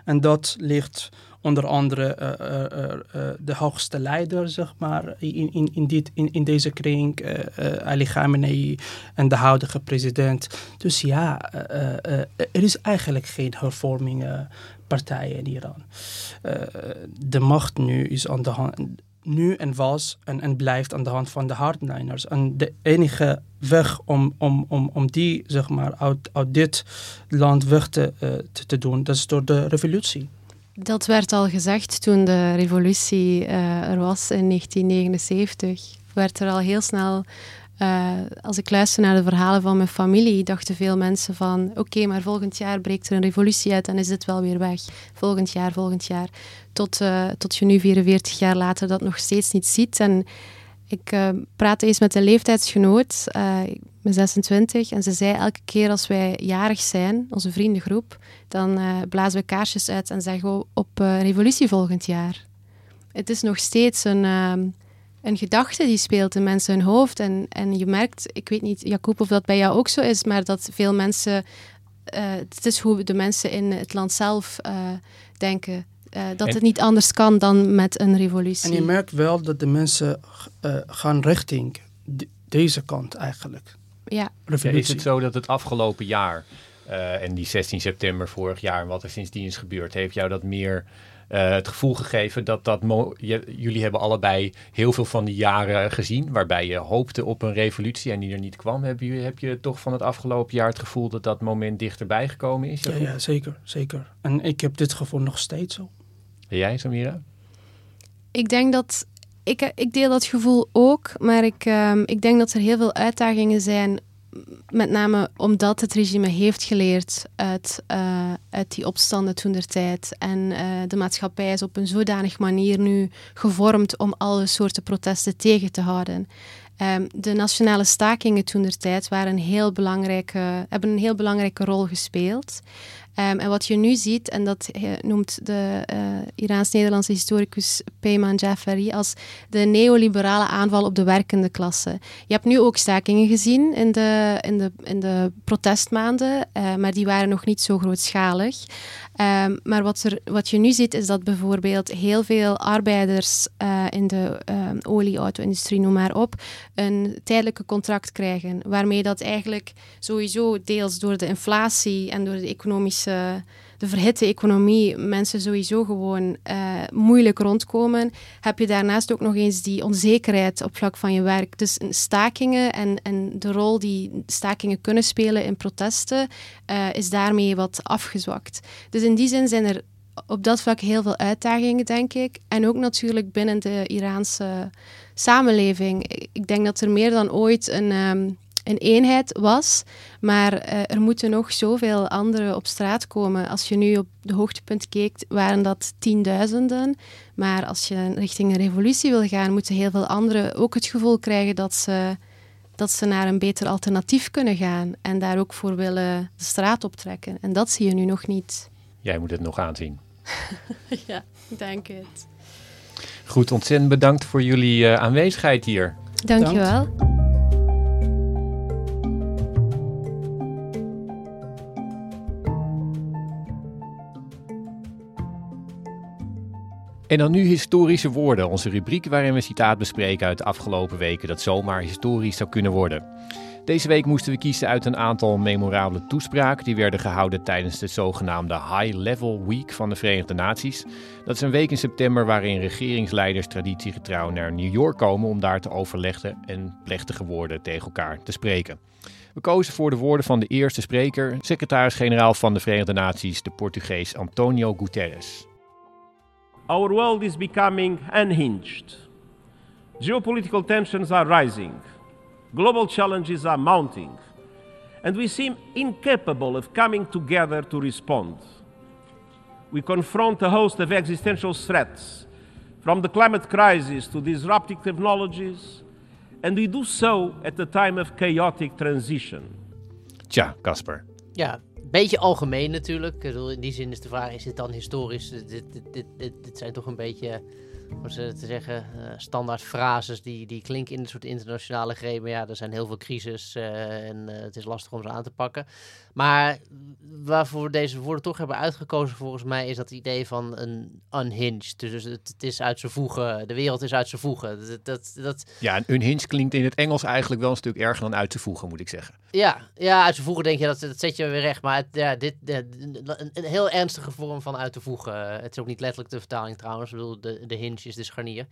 En dat ligt onder andere uh, uh, de hoogste leider, zeg maar, in, in, in, dit, in, in deze kring, Ali Khamenei en de huidige president. Dus ja, er is eigenlijk geen hervorming partij in Iran. de macht nu is aan de hand nu en was en, en blijft aan de hand van de hardliners. En de enige weg om, om, om, om die zeg maar, uit, uit dit land weg te, te, te doen, dat is door de revolutie. Dat werd al gezegd toen de revolutie uh, er was in 1979. Werd er al heel snel, uh, als ik luister naar de verhalen van mijn familie, dachten veel mensen van oké, maar volgend jaar breekt er een revolutie uit en is dit wel weer weg. Volgend jaar, volgend jaar. Tot, uh, tot je nu 44 jaar later dat nog steeds niet ziet. En ik uh, praatte eens met een leeftijdsgenoot, ik ben 26, en ze zei elke keer als wij jarig zijn, onze vriendengroep, dan uh, blazen we kaarsjes uit en zeggen we op revolutie volgend jaar. Het is nog steeds een, een gedachte die speelt in mensen hun hoofd. En, en je merkt, ik weet niet, Jacob, of dat bij jou ook zo is, maar dat veel mensen, het is hoe de mensen in het land zelf denken uh, dat het niet anders kan dan met een revolutie. En je merkt wel dat de mensen uh, gaan richting deze kant eigenlijk. Ja. ja. Is het zo dat het afgelopen jaar uh, en die 16 september vorig jaar en wat er sindsdien is gebeurd, heeft jou dat meer het gevoel gegeven dat dat. Je, jullie hebben allebei heel veel van die jaren gezien waarbij je hoopte op een revolutie en die er niet kwam. Heb je, heb je toch van het afgelopen jaar het gevoel dat dat moment dichterbij gekomen is? Ja, ja, zeker, zeker. En ik heb dit gevoel nog steeds zo. En jij, Samira? Ik denk dat... Ik, ik deel dat gevoel ook, maar ik, um, ik denk dat er heel veel uitdagingen zijn met name omdat het regime heeft geleerd uit, uh, uit die opstanden toen der tijd. En uh, de maatschappij is op een zodanig manier nu gevormd om alle soorten protesten tegen te houden. Ehm, de nationale stakingen toen der tijd waren heel hebben een heel belangrijke rol gespeeld. Ehm, en wat je nu ziet, en dat eh, noemt de uh, Iraans-Nederlandse historicus Peyman Jafari als de neoliberale aanval op de werkende klasse. Je hebt nu ook stakingen gezien in de, in de, in de protestmaanden, uh, maar die waren nog niet zo grootschalig. Um, maar wat, er, wat je nu ziet is dat bijvoorbeeld heel veel arbeiders in de uh, olie-auto-industrie, noem maar op, een tijdelijke contract krijgen. Waarmee dat eigenlijk sowieso deels door de inflatie en door de economische de verhitte economie mensen sowieso gewoon uh, moeilijk rondkomen, heb je daarnaast ook nog eens die onzekerheid op vlak van je werk. Dus stakingen en, en de rol die stakingen kunnen spelen in protesten uh, is daarmee wat afgezwakt. Dus in die zin zijn er op dat vlak heel veel uitdagingen, denk ik. En ook natuurlijk binnen de Iraanse samenleving. Ik denk dat er meer dan ooit een. Um, een eenheid was. Maar uh, er moeten nog zoveel anderen op straat komen. Als je nu op de hoogtepunt keek, waren dat tienduizenden. Maar als je richting een revolutie wil gaan, moeten heel veel anderen ook het gevoel krijgen dat ze, dat ze naar een beter alternatief kunnen gaan. En daar ook voor willen de straat optrekken. En dat zie je nu nog niet. Jij moet het nog aanzien. ja, ik denk het. Goed, ontzettend bedankt voor jullie uh, aanwezigheid hier. Dank En dan nu historische woorden, onze rubriek waarin we citaat bespreken uit de afgelopen weken dat zomaar historisch zou kunnen worden. Deze week moesten we kiezen uit een aantal memorabele toespraken die werden gehouden tijdens de zogenaamde High Level Week van de Verenigde Naties. Dat is een week in september waarin regeringsleiders traditiegetrouw naar New York komen om daar te overleggen en plechtige woorden tegen elkaar te spreken. We kozen voor de woorden van de eerste spreker, secretaris-generaal van de Verenigde Naties, de Portugees Antonio Guterres. Our world is becoming unhinged. Geopolitical tensions are rising. Global challenges are mounting. And we seem incapable of coming together to respond. We confront a host of existential threats, from the climate crisis to disruptive technologies, and we do so at a time of chaotic transition. Tja, Casper. Ja, beetje algemeen natuurlijk. In die zin is de vraag, is dit dan historisch? Dit, dit, dit, dit, zijn toch een beetje, hoe ze te zeggen, uh, standaard frases die, die klinken in een soort internationale greep. Maar ja, er zijn heel veel crisis uh, en uh, het is lastig om ze aan te pakken. Maar waarvoor we deze woorden toch hebben uitgekozen volgens mij is dat idee van een unhinged. Dus het, het is uit zijn voegen, de wereld is uit zijn voegen. Dat, dat, dat... Ja, een unhinged klinkt in het Engels eigenlijk wel een stuk erger dan uit te voegen, moet ik zeggen. Ja, ja uit te voegen denk je, dat, dat zet je weer recht. Maar het, ja, dit, een, een, heel ernstige vorm van uit te voegen. Het is ook niet letterlijk de vertaling trouwens. Ik bedoel, de, de hinge is de scharnier.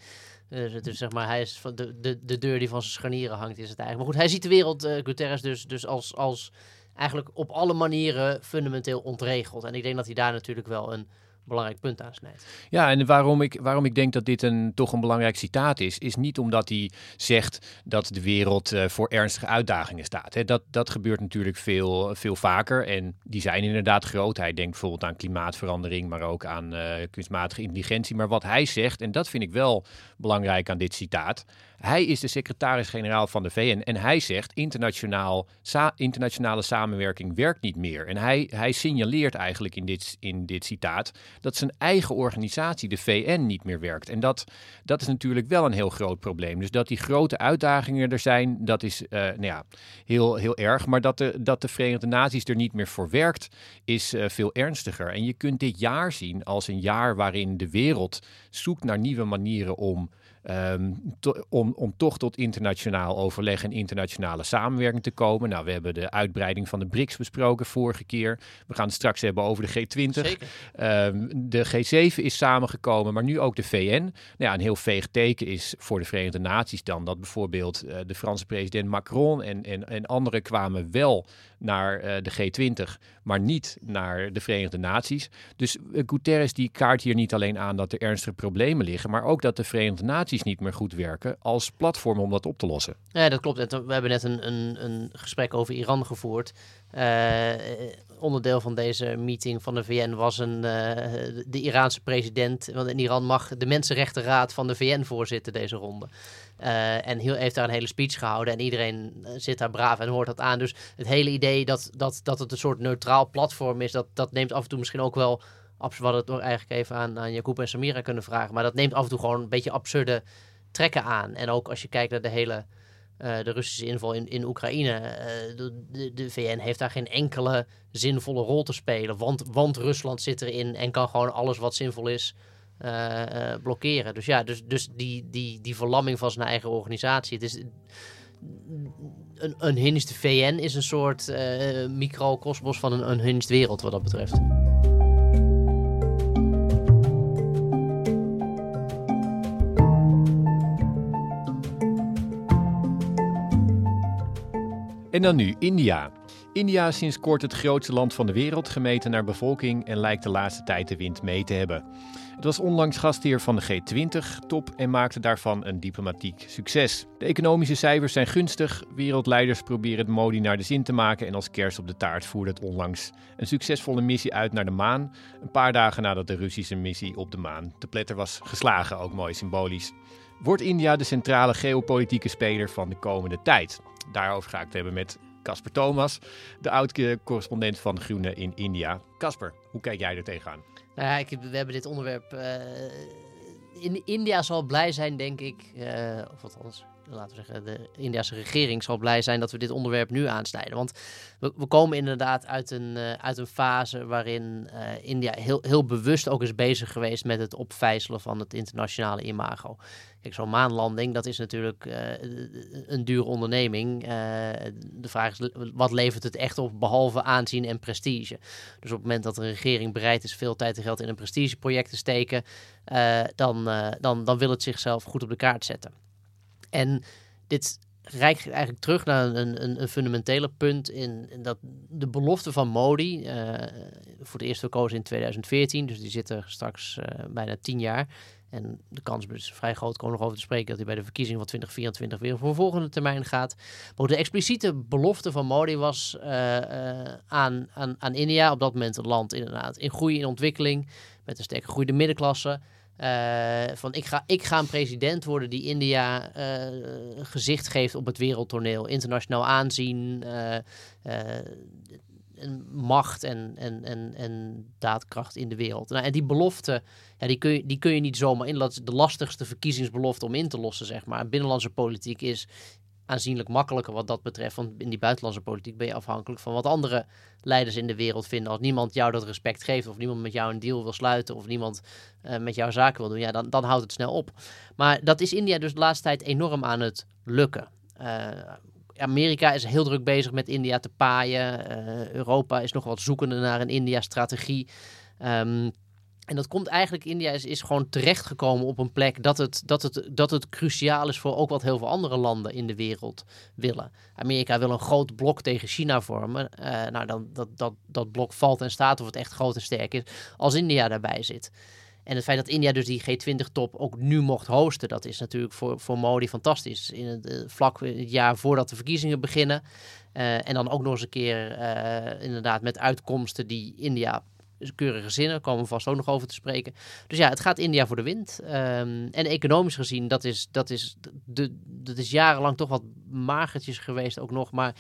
Dus zeg maar, hij is van de, de, de deur die van zijn scharnieren hangt, is het eigenlijk. Maar goed, hij ziet de wereld, uh, Guterres, dus, dus als... als eigenlijk op alle manieren fundamenteel ontregeld. En ik denk dat hij daar natuurlijk wel een belangrijk punt aansnijdt. Ja, en waarom ik, waarom ik denk dat dit een, toch een belangrijk citaat is, is niet omdat hij zegt dat de wereld uh, voor ernstige uitdagingen staat. Dat, dat gebeurt natuurlijk veel, veel vaker en die zijn inderdaad groot. Hij denkt bijvoorbeeld aan klimaatverandering, maar ook aan uh, kunstmatige intelligentie. Maar wat hij zegt, en dat vind ik wel belangrijk aan dit citaat, hij is de secretaris-generaal van de VN en hij zegt internationaal, internationale samenwerking werkt niet meer. En hij, hij signaleert eigenlijk in dit, in dit citaat dat zijn eigen organisatie, de VN, niet meer werkt. En dat, dat is natuurlijk wel een heel groot probleem. Dus dat die grote uitdagingen er zijn, dat is uh, nou ja, heel, heel erg. Maar dat de, dat de Verenigde Naties er niet meer voor werkt, is uh, veel ernstiger. En je kunt dit jaar zien als een jaar waarin de wereld zoekt naar nieuwe manieren om Um, to, om, om toch tot internationaal overleg en internationale samenwerking te komen. Nou, we hebben de uitbreiding van de BRICS besproken vorige keer. We gaan het straks hebben over de G20. Um, de G7 is samengekomen, maar nu ook de VN. Nou ja, een heel veeg teken is voor de Verenigde Naties dan dat bijvoorbeeld uh, de Franse president Macron en, en, en anderen kwamen wel naar uh, de G20, maar niet naar de Verenigde Naties. Dus uh, Guterres die kaart hier niet alleen aan dat er ernstige problemen liggen, maar ook dat de Verenigde Naties niet meer goed werken als platform om dat op te lossen. Ja, dat klopt. We hebben net een, een, een gesprek over Iran gevoerd. Uh, onderdeel van deze meeting van de VN was een, de Iraanse president. Want in Iran mag de Mensenrechtenraad van de VN voorzitten deze ronde. en heel, heeft daar een hele speech gehouden en iedereen zit daar braaf en hoort dat aan. Dus het hele idee dat, dat, dat het een soort neutraal platform is, dat, dat neemt af en toe misschien ook wel we hadden het eigenlijk even aan, aan Jacob en Samira kunnen vragen. Maar dat neemt af en toe gewoon een beetje absurde trekken aan. En ook als je kijkt naar de hele uh, de Russische inval in, in Oekraïne. Uh, de, de, VN heeft daar geen enkele zinvolle rol te spelen. Want, want Rusland zit erin en kan gewoon alles wat zinvol is uh, blokkeren. Dus ja, dus, dus die, die, die verlamming van zijn eigen organisatie. Het is, een unhinged VN is een soort microcosmos van een unhinged wereld wat dat betreft. En dan nu India. India is sinds kort het grootste land van de wereld, gemeten naar bevolking en lijkt de laatste tijd de wind mee te hebben. Het was onlangs gastheer van de G20-top en maakte daarvan een diplomatiek succes. De economische cijfers zijn gunstig, wereldleiders proberen het Modi naar de zin te maken en als kerst op de taart voerde het onlangs een succesvolle missie uit naar de maan, een paar dagen nadat de Russische missie op de maan te pletter was geslagen, ook mooi symbolisch. Wordt India de centrale geopolitieke speler van de komende tijd? Daarover ga ik het hebben met Casper Thomas, de oud-correspondent van Groene in India. Casper, hoe kijk jij er tegenaan? Nou ik, we hebben dit onderwerp. Uh, in India zal blij zijn, denk ik. Uh, of althans, laten we zeggen, de Indiase regering zal blij zijn dat we dit onderwerp nu aansnijden. Want we, komen inderdaad uit een, uh, uit een fase waarin India heel, heel bewust ook is bezig geweest met het opvijzelen van het internationale imago zo'n maanlanding, dat is natuurlijk uh, een dure onderneming. De vraag is, wat levert het echt op, behalve aanzien en prestige? Dus op het moment dat de regering bereid is veel tijd en geld in een prestigeproject te steken, dan, dan, dan wil het zichzelf goed op de kaart zetten. En dit reikt eigenlijk terug naar een, een, een fundamentele punt in, dat de belofte van Modi, voor het eerst verkozen in 2014, dus die zit er straks bijna tien jaar, en de kans is vrij groot, komen nog over te spreken, dat hij bij de verkiezingen van 2024 weer voor een volgende termijn gaat. Maar de expliciete belofte van Modi was uh, aan, aan, aan India, op dat moment een land inderdaad in groei, in ontwikkeling, met een sterke groeiende middenklasse. Uh, van ik ga, ik ga een president worden die India gezicht geeft op het wereldtoneel, internationaal aanzien, en macht en, en, en, en daadkracht in de wereld. Nou, en die belofte, ja, die, kun je, die kun je niet zomaar in. Dat de lastigste verkiezingsbelofte om in te lossen, zeg maar. Binnenlandse politiek is aanzienlijk makkelijker wat dat betreft. Want in die buitenlandse politiek ben je afhankelijk van wat andere leiders in de wereld vinden. Als niemand jou dat respect geeft, of niemand met jou een deal wil sluiten, of niemand uh, met jou zaken wil doen, ja, dan, dan houdt het snel op. Maar dat is India dus de laatste tijd enorm aan het lukken. Uh, Amerika is heel druk bezig met India te paaien. Uh, Europa is nog wat zoekende naar een India-strategie. Um, en dat komt eigenlijk, India is, is gewoon terechtgekomen op een plek dat het, dat, het, dat het cruciaal is voor ook wat heel veel andere landen in de wereld willen. Amerika wil een groot blok tegen China vormen. Uh, nou, dan, dat, dat, dat blok valt en staat of het echt groot en sterk is als India daarbij zit. En het feit dat India dus die G20-top ook nu mocht hosten, dat is natuurlijk voor, voor Modi fantastisch. In het uh, vlak het jaar voordat de verkiezingen beginnen. Uh, en dan ook nog eens een keer inderdaad met uitkomsten die India keurige zinnen, komen we vast ook nog over te spreken. Dus ja, het gaat India voor de wind. Um, en economisch gezien, dat is, dat, is de, dat is jarenlang toch wat magertjes geweest ook nog. Maar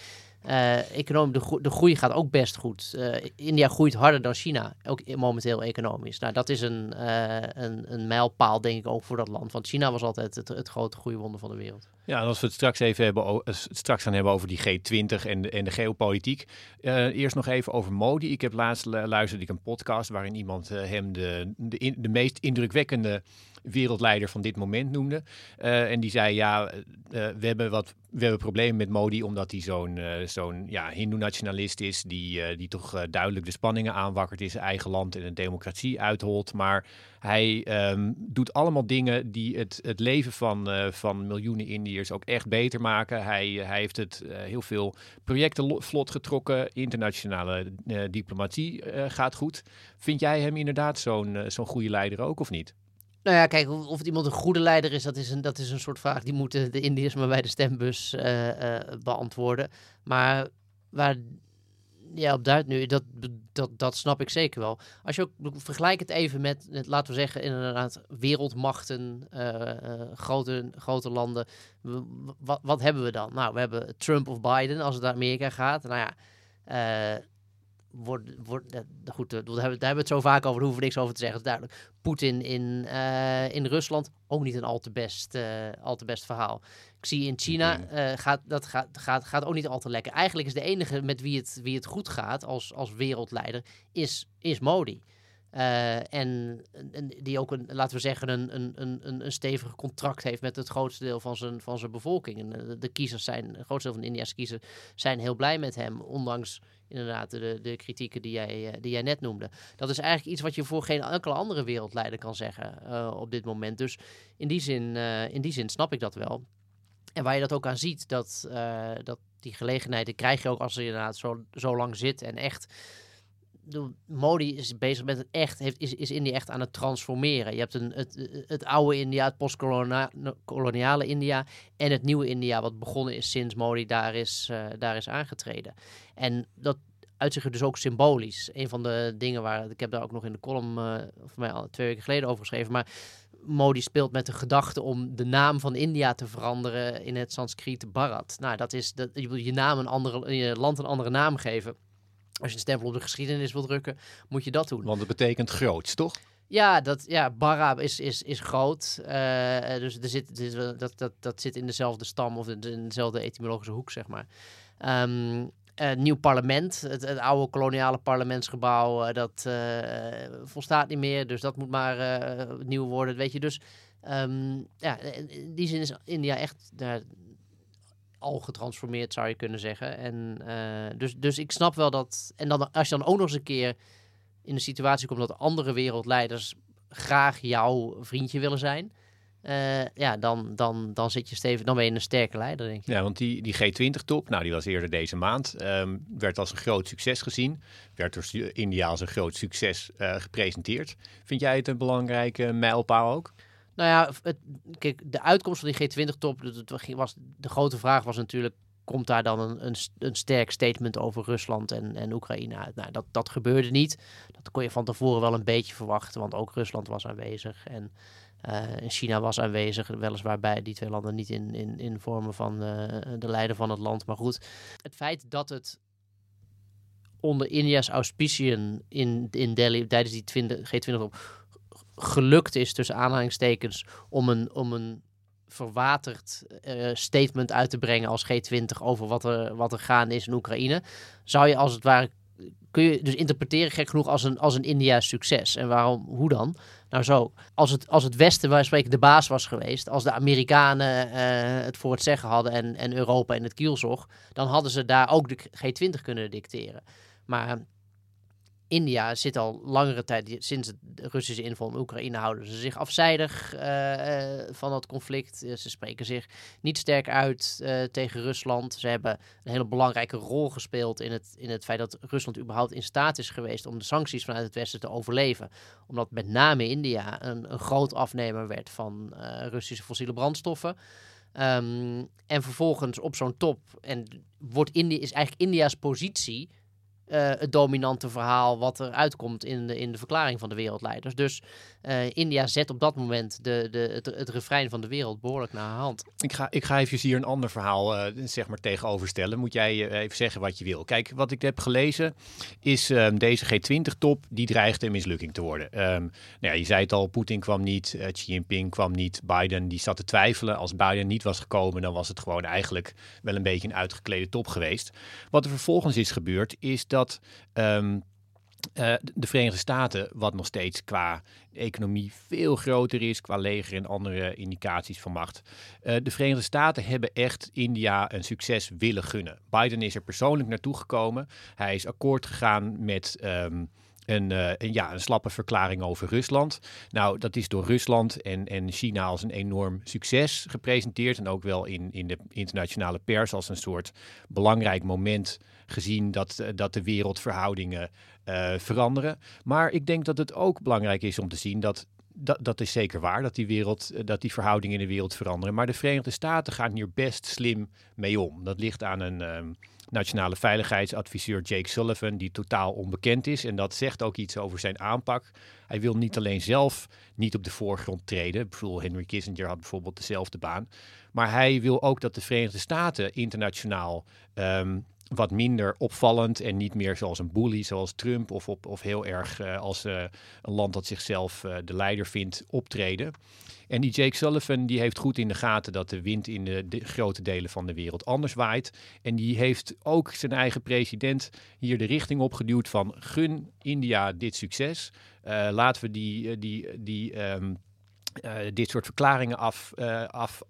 uh, econom, de, groei gaat ook best goed. Uh, India groeit harder dan China, ook momenteel economisch. Nou, dat is een, uh, een, een mijlpaal, denk ik, ook voor dat land. Want China was altijd het, het grote groeiwonder van de wereld. Ja, en als we het straks even hebben, straks gaan hebben over die G20 en de, en de geopolitiek. eerst nog even over Modi. Ik heb laatst luisterde ik een podcast waarin iemand hem de, de, de meest indrukwekkende wereldleider van dit moment noemde. En die zei, ja, we hebben wat we hebben problemen met Modi omdat hij zo'n zo'n ja, hindoe-nationalist is, die, die toch duidelijk de spanningen aanwakkert in zijn eigen land en een democratie uitholt. Maar hij um, doet allemaal dingen die het, het leven van, van miljoenen Indiërs ook echt beter maken. Hij, hij heeft het heel veel projecten vlot getrokken, internationale diplomatie gaat goed. Vind jij hem inderdaad zo'n zo'n goede leider ook of niet? Nou ja, kijk, of, het iemand een goede leider is, dat is een, dat is een soort vraag die moeten de Indiërs maar bij de stembus beantwoorden. Maar waar Ja, op Duit nu, dat, dat, dat snap ik zeker wel. Als je ook vergelijk het even met, laten we zeggen, inderdaad, wereldmachten, uh, grote, grote landen. Wat, wat hebben we dan? Nou, we hebben Trump of Biden als het naar Amerika gaat. Nou ja, uh, wordt, wordt, goed, daar hebben, daar hebben we het zo vaak over, daar hoeven we niks over te zeggen, duidelijk. Poetin in, uh, in Rusland, ook niet een al te best, uh, al te best verhaal. Zie in China, uh, gaat, dat gaat, gaat, gaat ook niet al te lekker. Eigenlijk is de enige met wie het, wie het goed gaat als, als wereldleider, is, is Modi. Uh, en, en, die ook, een, laten we zeggen, een, een, een, een stevig contract heeft met het grootste deel van zijn, van zijn bevolking. En de, de kiezers zijn, het grootste deel van de India's kiezers zijn heel blij met hem, ondanks inderdaad de, de kritieken die jij, die jij net noemde. Dat is eigenlijk iets wat je voor geen enkele andere wereldleider kan zeggen uh, op dit moment. Dus in die, zin, uh, in die zin snap ik dat wel. En waar je dat ook aan ziet, dat, uh, dat die gelegenheden krijg je ook als je inderdaad zo, zo lang zit en echt Modi is bezig met het echt, heeft, is, is India echt aan het transformeren. Je hebt een, het, het oude India, het postkoloniale India en het nieuwe India, wat begonnen is sinds Modi daar is, uh, daar is aangetreden. En dat uitzicht dus ook symbolisch. Een van de dingen waar, ik heb daar ook nog in de column uh, voor mij al twee weken geleden over geschreven, maar Modi speelt met de gedachte om de naam van India te veranderen in het Sanskriet Bharat. Nou, dat is, dat, je wil je naam een andere, je land een andere naam geven. Als je een stempel op de geschiedenis wil drukken, moet je dat doen. Want het betekent groots, toch? Ja, dat, ja Barra is, is, is groot. Uh, dus er zit, dat, dat, dat zit in dezelfde stam of in dezelfde etymologische hoek, zeg maar. Um, uh, nieuw parlement, het, het, oude koloniale parlementsgebouw, uh, dat volstaat niet meer. Dus dat moet maar nieuw worden, weet je. Dus um, ja, in die zin is India echt al getransformeerd, zou je kunnen zeggen. En, uh, dus, dus ik snap wel dat. En dan, als je dan ook nog eens een keer in de situatie komt dat andere wereldleiders graag jouw vriendje willen zijn. Uh, ja, dan, dan, dan zit je stevig, dan ben je een sterke leider, denk ik. Ja, want die, die G20-top, nou, die was eerder deze maand, um, werd als een groot succes gezien. Werd door India als een groot succes uh, gepresenteerd. Vind jij het een belangrijke mijlpaal ook? Nou ja, het, kijk, de uitkomst van die G20-top, was, de grote vraag was natuurlijk, komt daar dan een, een, een sterk statement over Rusland en, en Oekraïne uit? Nou, dat, dat gebeurde niet. Dat kon je van tevoren wel een beetje verwachten, want ook Rusland was aanwezig en China was aanwezig. Weliswaar bij die twee landen niet in, in, in vormen van uh, de leider van het land. Maar goed, het feit dat het onder India's auspiciën in, in Delhi tijdens die G20-top gelukt is, tussen aanhalingstekens, om een, om een verwaterd uh, statement uit te brengen als G20 over wat er, wat er gaan is in Oekraïne, zou je als het ware kun je dus interpreteren gek genoeg als een, als een India succes. En waarom, hoe dan? Nou zo, als het, als het Westen waar spreken de baas was geweest, als de Amerikanen uh, het voor het zeggen hadden en, en Europa in het kielzog, dan hadden ze daar ook de G20 kunnen dicteren. Maar India zit al langere tijd, sinds de Russische inval in Oekraïne, houden ze zich afzijdig uh, uh, van dat conflict. Ze spreken zich niet sterk uit tegen Rusland. Ze hebben een hele belangrijke rol gespeeld in het, in het feit dat Rusland überhaupt in staat is geweest om de sancties vanuit het Westen te overleven. Omdat met name India een, een groot afnemer werd van Russische fossiele brandstoffen. Um, en vervolgens op zo'n top, en wordt India, is eigenlijk India's positie uh, het dominante verhaal wat er uitkomt in de, in de verklaring van de wereldleiders. Dus uh, India zet op dat moment de, de, het, refrein van de wereld behoorlijk naar hand. Ik ga, ik ga even hier een ander verhaal uh, zeg maar tegenoverstellen. Moet jij even zeggen wat je wil. Kijk, wat ik heb gelezen is um, deze G20-top, die dreigt een mislukking te worden. Um, nou ja, je zei het al, Poetin kwam niet, Xi Jinping kwam niet, Biden die zat te twijfelen. Als Biden niet was gekomen, dan was het gewoon eigenlijk wel een beetje een uitgeklede top geweest. Wat er vervolgens is gebeurd, is dat dat um, uh, de Verenigde Staten, wat nog steeds qua economie veel groter is, qua leger en andere indicaties van macht. Uh, de Verenigde Staten hebben echt India een succes willen gunnen. Biden is er persoonlijk naartoe gekomen. Hij is akkoord gegaan met. Um, een, uh, een, ja, een slappe verklaring over Rusland. Nou, dat is door Rusland en, en China als een enorm succes gepresenteerd. En ook wel in, in de internationale pers als een soort belangrijk moment gezien dat, eh, dat de wereldverhoudingen uh, veranderen. Maar ik denk dat het ook belangrijk is om te zien dat dat, dat is zeker waar, dat die, wereld, eh, dat die verhoudingen in de wereld veranderen. Maar de Verenigde Staten gaan hier best slim mee om. Dat ligt aan een ehm, nationale veiligheidsadviseur Jake Sullivan, die totaal onbekend is. En dat zegt ook iets over zijn aanpak. Hij wil niet alleen zelf niet op de voorgrond treden. Bedoel, Henry Kissinger had bijvoorbeeld dezelfde baan. Maar hij wil ook dat de Verenigde Staten internationaal ehm, wat minder opvallend en niet meer zoals een bully, zoals Trump, of, op, of heel erg uh, als uh, een land dat zichzelf uh, de leider vindt optreden. En die Jake Sullivan die heeft goed in de gaten dat de wind in de, grote delen van de wereld anders waait. En die heeft ook zijn eigen president hier de richting opgeduwd van gun India dit succes. laten we die, die, die uh, dit soort verklaringen af, af,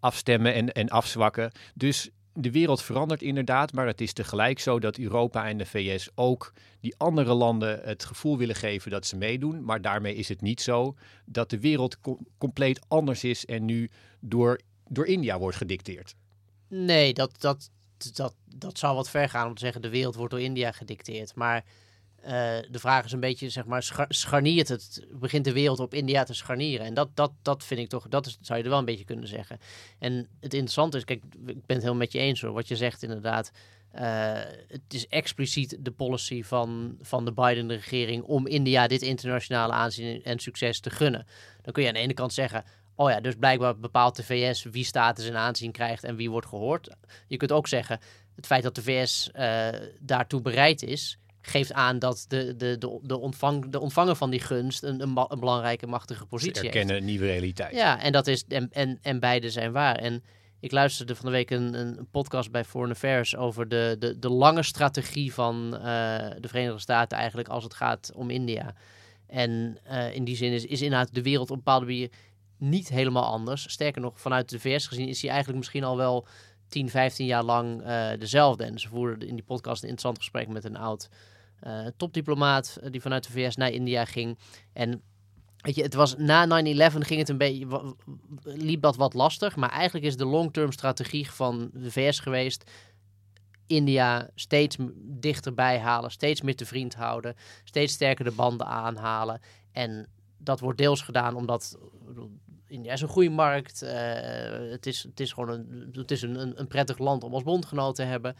afstemmen en, en afzwakken. Dus de wereld verandert inderdaad, maar het is tegelijk zo dat Europa en de VS ook die andere landen het gevoel willen geven dat ze meedoen. Maar daarmee is het niet zo dat de wereld com compleet anders is en nu door, door India wordt gedicteerd. Nee, dat, dat, dat, dat zou wat ver gaan om te zeggen de wereld wordt door India gedicteerd. Maar uh, de vraag is een beetje, zeg maar, scha scharniert het, begint de wereld op India te scharnieren? En dat, dat, dat vind ik toch, dat zou je er wel een beetje kunnen zeggen. En het interessante is, kijk, ik ben het helemaal met je eens hoor, wat je zegt inderdaad. Uh, het is expliciet de policy van, van de Biden-regering om India dit internationale aanzien en succes te gunnen. Dan kun je aan de ene kant zeggen, oh ja, dus blijkbaar bepaalt de VS wie status en aanzien krijgt en wie wordt gehoord. Je kunt ook zeggen, het feit dat de VS uh, daartoe bereid is, geeft aan dat de, de, de, de, ontvang, de ontvanger van die gunst een, een, een belangrijke, machtige positie Ze erkennen heeft. een nieuwe realiteit. Ja, en, dat is, en, en, en beide zijn waar. En ik luisterde van de week een, een podcast bij Foreign Affairs over de, de, de lange strategie van uh, de Verenigde Staten eigenlijk als het gaat om India. En uh, in die zin is, is inderdaad de wereld op een bepaalde manier niet helemaal anders. Sterker nog, vanuit de VS gezien is hij eigenlijk misschien al wel 10, 15 jaar lang uh, dezelfde. En ze voerden in die podcast een interessant gesprek met een oud uh, topdiplomaat die vanuit de VS naar India ging. En weet je, het was na 9-11 ging het een beetje, liep dat wat lastig. Maar eigenlijk is de long-term strategie van de VS geweest. India steeds dichterbij halen, steeds meer te vriend houden, steeds sterker de banden aanhalen. En dat wordt deels gedaan omdat India is een goede markt. Uh, het, is, het is gewoon een, het is een, een prettig land om als bondgenoot te hebben.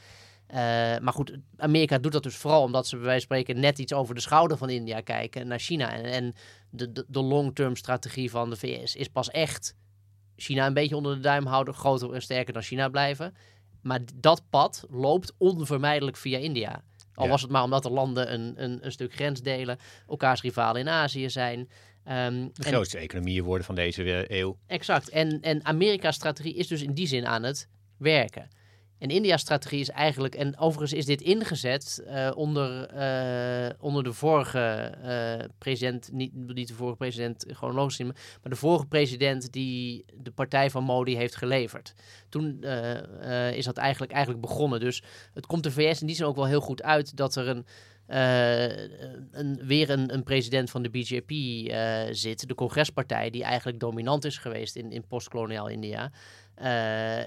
Uh, maar goed, Amerika doet dat dus vooral omdat ze bij wijze van spreken net iets over de schouder van India kijken naar China. En, en de, de, de long-term strategie van de VS is pas echt China een beetje onder de duim houden, groter en sterker dan China blijven. Maar dat pad loopt onvermijdelijk via India. Al ja. was het maar omdat de landen een, een, een stuk grens delen, elkaars rivalen in Azië zijn. Um, de grootste en, economieën worden van deze eeuw. Exact. En, en Amerika's strategie is dus in die zin aan het werken. En India's strategie is eigenlijk, en overigens is dit ingezet uh, onder, uh, onder de vorige uh, president, niet, niet de vorige president chronologisch, maar de vorige president die de partij van Modi heeft geleverd. Toen is dat eigenlijk, eigenlijk begonnen. Dus het komt de VS in die zin ook wel heel goed uit dat er een, een, weer een, een, president van de BJP zit, de congrespartij, die eigenlijk dominant is geweest in, in postkoloniaal India. Uh,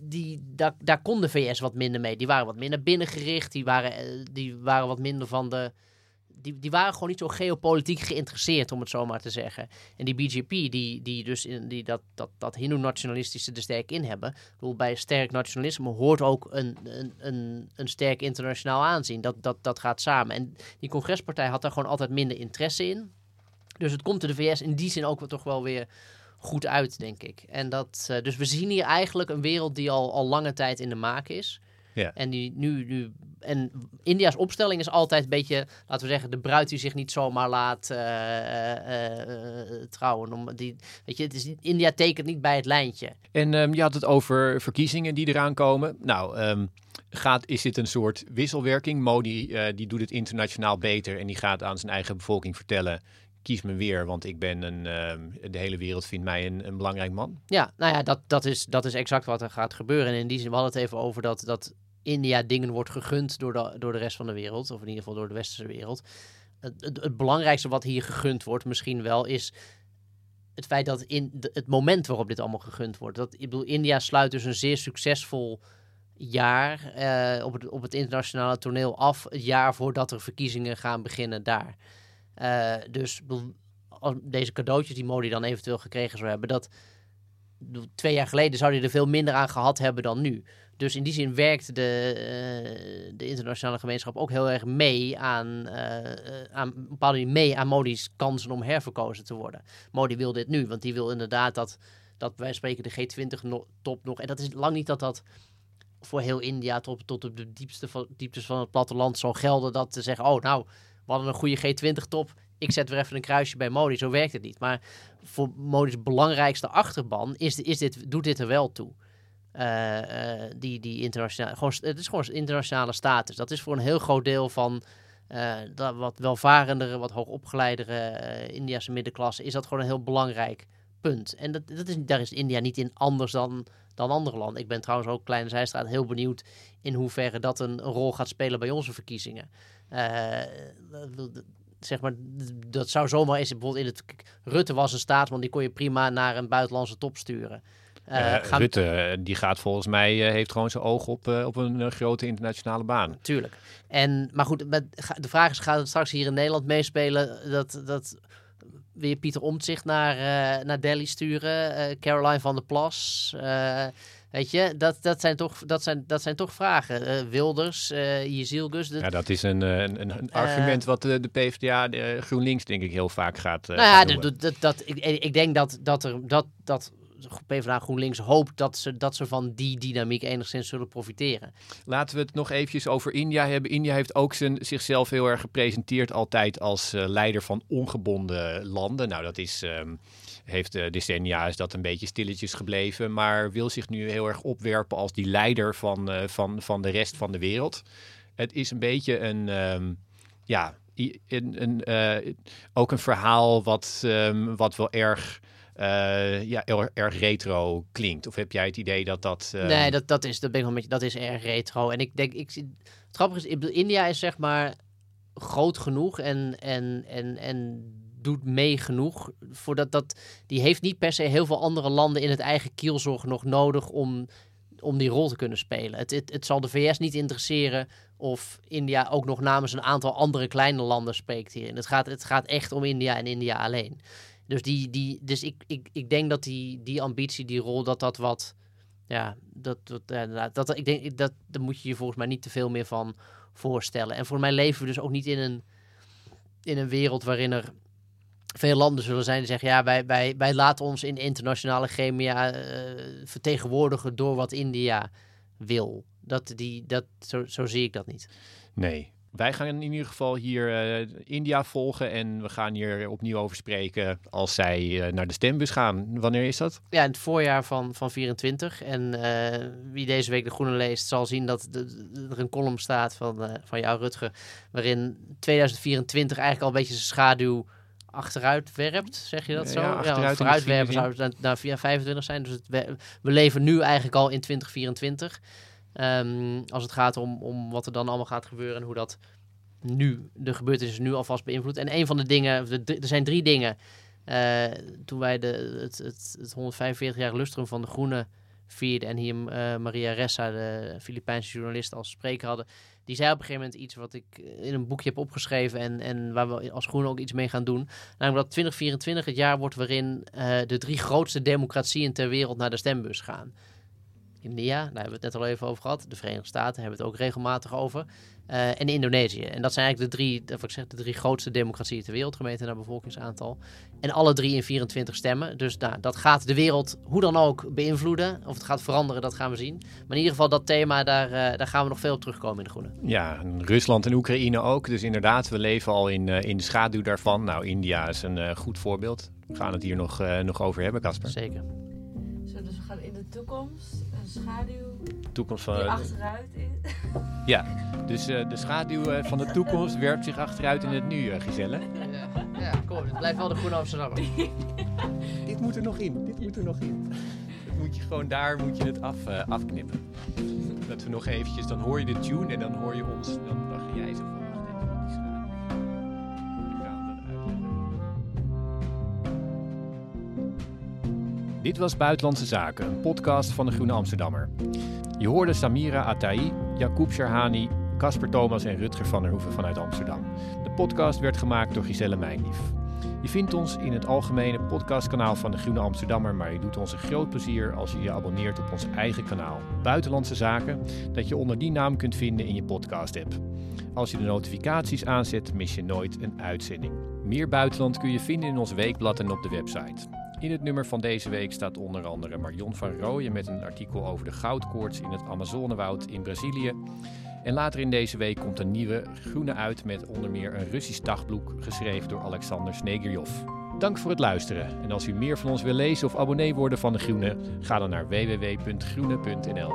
die, daar, daar kon de VS wat minder mee. Die waren wat minder binnengericht. Die waren, die waren wat minder van de. Die, die waren gewoon niet zo geopolitiek geïnteresseerd, om het zo maar te zeggen. En die BJP, die, die dus in, die dat, dat, dat Hindoe-nationalistische er sterk in hebben. Bedoel, bij sterk nationalisme hoort ook een, een, een, een sterk internationaal aanzien. Dat, dat, dat gaat samen. En die congrespartij had daar gewoon altijd minder interesse in. Dus het komt de VS in die zin ook wel toch wel weer goed uit, denk ik. En dat, uh, dus we zien hier eigenlijk een wereld die al, al lange tijd in de maak is. Ja. En die nu, nu. En India's opstelling is altijd een beetje, laten we zeggen, de bruid die zich niet zomaar laat uh, uh, trouwen. Om die, weet je, het is, India tekent niet bij het lijntje. En um, je had het over verkiezingen die eraan komen. Nou, um, gaat, is dit een soort wisselwerking? Modi die doet het internationaal beter en die gaat aan zijn eigen bevolking vertellen kies me weer, want ik ben een, uh, de hele wereld vindt mij een, een, belangrijk man. Ja, nou ja, dat, dat, is, dat is exact wat er gaat gebeuren. En in die zin, we hadden het even over dat, dat India dingen wordt gegund door de, door de rest van de wereld, of in ieder geval door de westerse wereld. Het, het, belangrijkste wat hier gegund wordt, misschien wel, is het feit dat in het moment waarop dit allemaal gegund wordt. Dat, ik bedoel, India sluit dus een zeer succesvol jaar uh, op, het, op het internationale toneel af. Het jaar voordat er verkiezingen gaan beginnen daar. Uh, dus als deze cadeautjes die Modi dan eventueel gekregen zou hebben, dat twee jaar geleden zou hij er veel minder aan gehad hebben dan nu. Dus in die zin werkt de, uh, de internationale gemeenschap ook heel erg mee aan, uh, aan bepaalde mee aan Modi's kansen om herverkozen te worden. Modi wil dit nu, want die wil inderdaad dat, dat wij spreken de G20-top nog. En dat is lang niet dat dat voor heel India tot, tot op de diepste van, dieptes van het platteland zal gelden. Dat te zeggen, oh nou, hadden een goede G20-top. Ik zet weer even een kruisje bij Modi. Zo werkt het niet. Maar voor Modi's belangrijkste achterban is, is dit, doet dit er wel toe. Uh, die, die internationale, gewoon, het is gewoon internationale status. Dat is voor een heel groot deel van uh, dat wat welvarendere, wat hoogopgeleidere Indiase middenklasse, is dat gewoon een heel belangrijk punt. En dat, dat is, daar is India niet in anders dan, dan andere landen. Ik ben trouwens ook, Kleine Zijstraat, heel benieuwd in hoeverre dat een rol gaat spelen bij onze verkiezingen. Zeg maar, dat zou zomaar eens bijvoorbeeld in het. Rutte was een staatsman, die kon je prima naar een buitenlandse top sturen. Uh, gaan... Rutte, eh, die gaat volgens mij, uh, heeft gewoon zijn oog op, op een grote internationale baan. Tuurlijk. En, maar goed, de vraag is, gaat het straks hier in Nederland meespelen dat, dat weer Pieter Omtzigt naar, naar Delhi sturen, Caroline van der Plas... Weet je, dat, dat, zijn, toch, dat, zijn, dat zijn toch vragen. Uh, Wilders, uh, Jezielgus. Ja, dat is een, een, een argument wat de, de PvdA, de GroenLinks, denk ik heel vaak gaat. Nou ja, dat, dat, dat, ik, ik denk dat, dat, er, dat, dat PvdA GroenLinks hoopt dat ze, dat ze van die dynamiek enigszins zullen profiteren. Laten we het nog eventjes over India hebben. India heeft ook zijn, zichzelf heel erg gepresenteerd altijd als uh, leider van ongebonden landen. Nou, dat is... Um, heeft uh, decennia is dat een beetje stilletjes gebleven, maar wil zich nu heel erg opwerpen als die leider van, uh, van, van de rest van de wereld. Het is een beetje een, um, ja, een, uh, ook een verhaal wat, um, wat wel erg ja, erg retro klinkt? Of heb jij het idee dat dat... Uh... Nee, dat, dat, is, dat, ben ik wel met dat is erg retro. En ik denk, ik, het grappige is, India is zeg maar groot genoeg en, en, en, en doet mee genoeg. Voordat dat, die heeft niet per se heel veel andere landen in het eigen kielzorg nog nodig om, om die rol te kunnen spelen. Het, het, zal de VS niet interesseren of India ook nog namens een aantal andere kleine landen spreekt hierin. Het gaat, het gaat echt om India en India alleen. Dus, die, die, dus ik, ik, ik denk dat die, die ambitie, die rol, dat dat wat. Ja, dat, dat, dat, dat, ik denk, dat, daar moet je je volgens mij niet te veel meer van voorstellen. En voor mij leven we dus ook niet in een, in een wereld waarin er veel landen zullen zijn die zeggen: ja, wij, wij, wij laten ons in internationale chemia uh, vertegenwoordigen door wat India wil. Dat, die, dat, zo, zo zie ik dat niet. Nee, wij gaan in ieder geval hier uh, India volgen en we gaan hier opnieuw over spreken als zij uh, naar de stembus gaan. Wanneer is dat? Ja, in het voorjaar van, van 24. En uh, wie deze week de Groene leest zal zien dat er een column staat van, van jou, Rutger, waarin 2024 eigenlijk al een beetje zijn schaduw achteruit werpt, zeg je dat zo? Ja, achteruit ja, vooruit werpen zou het naar 25 zijn. Dus het, we, we leven nu eigenlijk al in 2024. Um, als het gaat om, om wat er dan allemaal gaat gebeuren en hoe dat nu, de gebeurtenissen nu alvast beïnvloedt. En een van de dingen, er zijn drie dingen. Uh, toen wij de, het, het, het 145-jarige lustrum van de Groene vierden en hier uh, Maria Ressa, de Filipijnse journalist, als spreker hadden. Die zei op een gegeven moment iets wat ik in een boekje heb opgeschreven en, en waar we als Groene ook iets mee gaan doen. Namelijk dat 2024 het jaar wordt waarin uh, de drie grootste democratieën ter wereld naar de stembus gaan. India, daar hebben we het net al even over gehad. De Verenigde Staten hebben we het ook regelmatig over. Uh, en Indonesië. En dat zijn eigenlijk de drie, wat ik zeg, de drie grootste democratieën ter wereld gemeten naar bevolkingsaantal. En alle drie in 24 stemmen. Dus nou, dat gaat de wereld hoe dan ook beïnvloeden. Of het gaat veranderen, dat gaan we zien. Maar in ieder geval dat thema, daar, uh, daar gaan we nog veel op terugkomen in de groene. Ja, Rusland en Oekraïne ook. Dus inderdaad, we leven al in, uh, in de schaduw daarvan. Nou, India is een goed voorbeeld. We gaan het hier nog, nog over hebben, Casper. Zeker. Toekomst schaduw toekomst van, die achteruit is. Ja, dus uh, de schaduw uh, van de toekomst werpt zich achteruit in het nu, uh, Giselle. Ja, ja kom, het blijft wel de groene Amsterdam. dit moet er nog in, dit moet er nog in. Dat moet je gewoon daar moet je het af, afknippen. Dat we nog eventjes, dan hoor je de tune en dan hoor je ons, dan, dan ga jij zo van. Dit was Buitenlandse Zaken, een podcast van de Groene Amsterdammer. Je hoorde Samira Atai, Jacob Sherhani, Casper Thomas en Rutger van der Hoeven vanuit Amsterdam. De podcast werd gemaakt door Giselle Mijnlief. Je vindt ons in het algemene podcastkanaal van de Groene Amsterdammer, maar je doet ons een groot plezier als je je abonneert op ons eigen kanaal, Buitenlandse Zaken, dat je onder die naam kunt vinden in je podcast-app. Als je de notificaties aanzet, mis je nooit een uitzending. Meer buitenland kun je vinden in ons weekblad en op de website. In het nummer van deze week staat onder andere Marion van Rooyen met een artikel over de goudkoorts in het Amazonewoud in Brazilië. En later in deze week komt een nieuwe groene uit met onder meer een Russisch dagboek geschreven door Alexander Snegerjov. Dank voor het luisteren. En als u meer van ons wil lezen of abonnee worden van De Groene, ga dan naar www.groene.nl.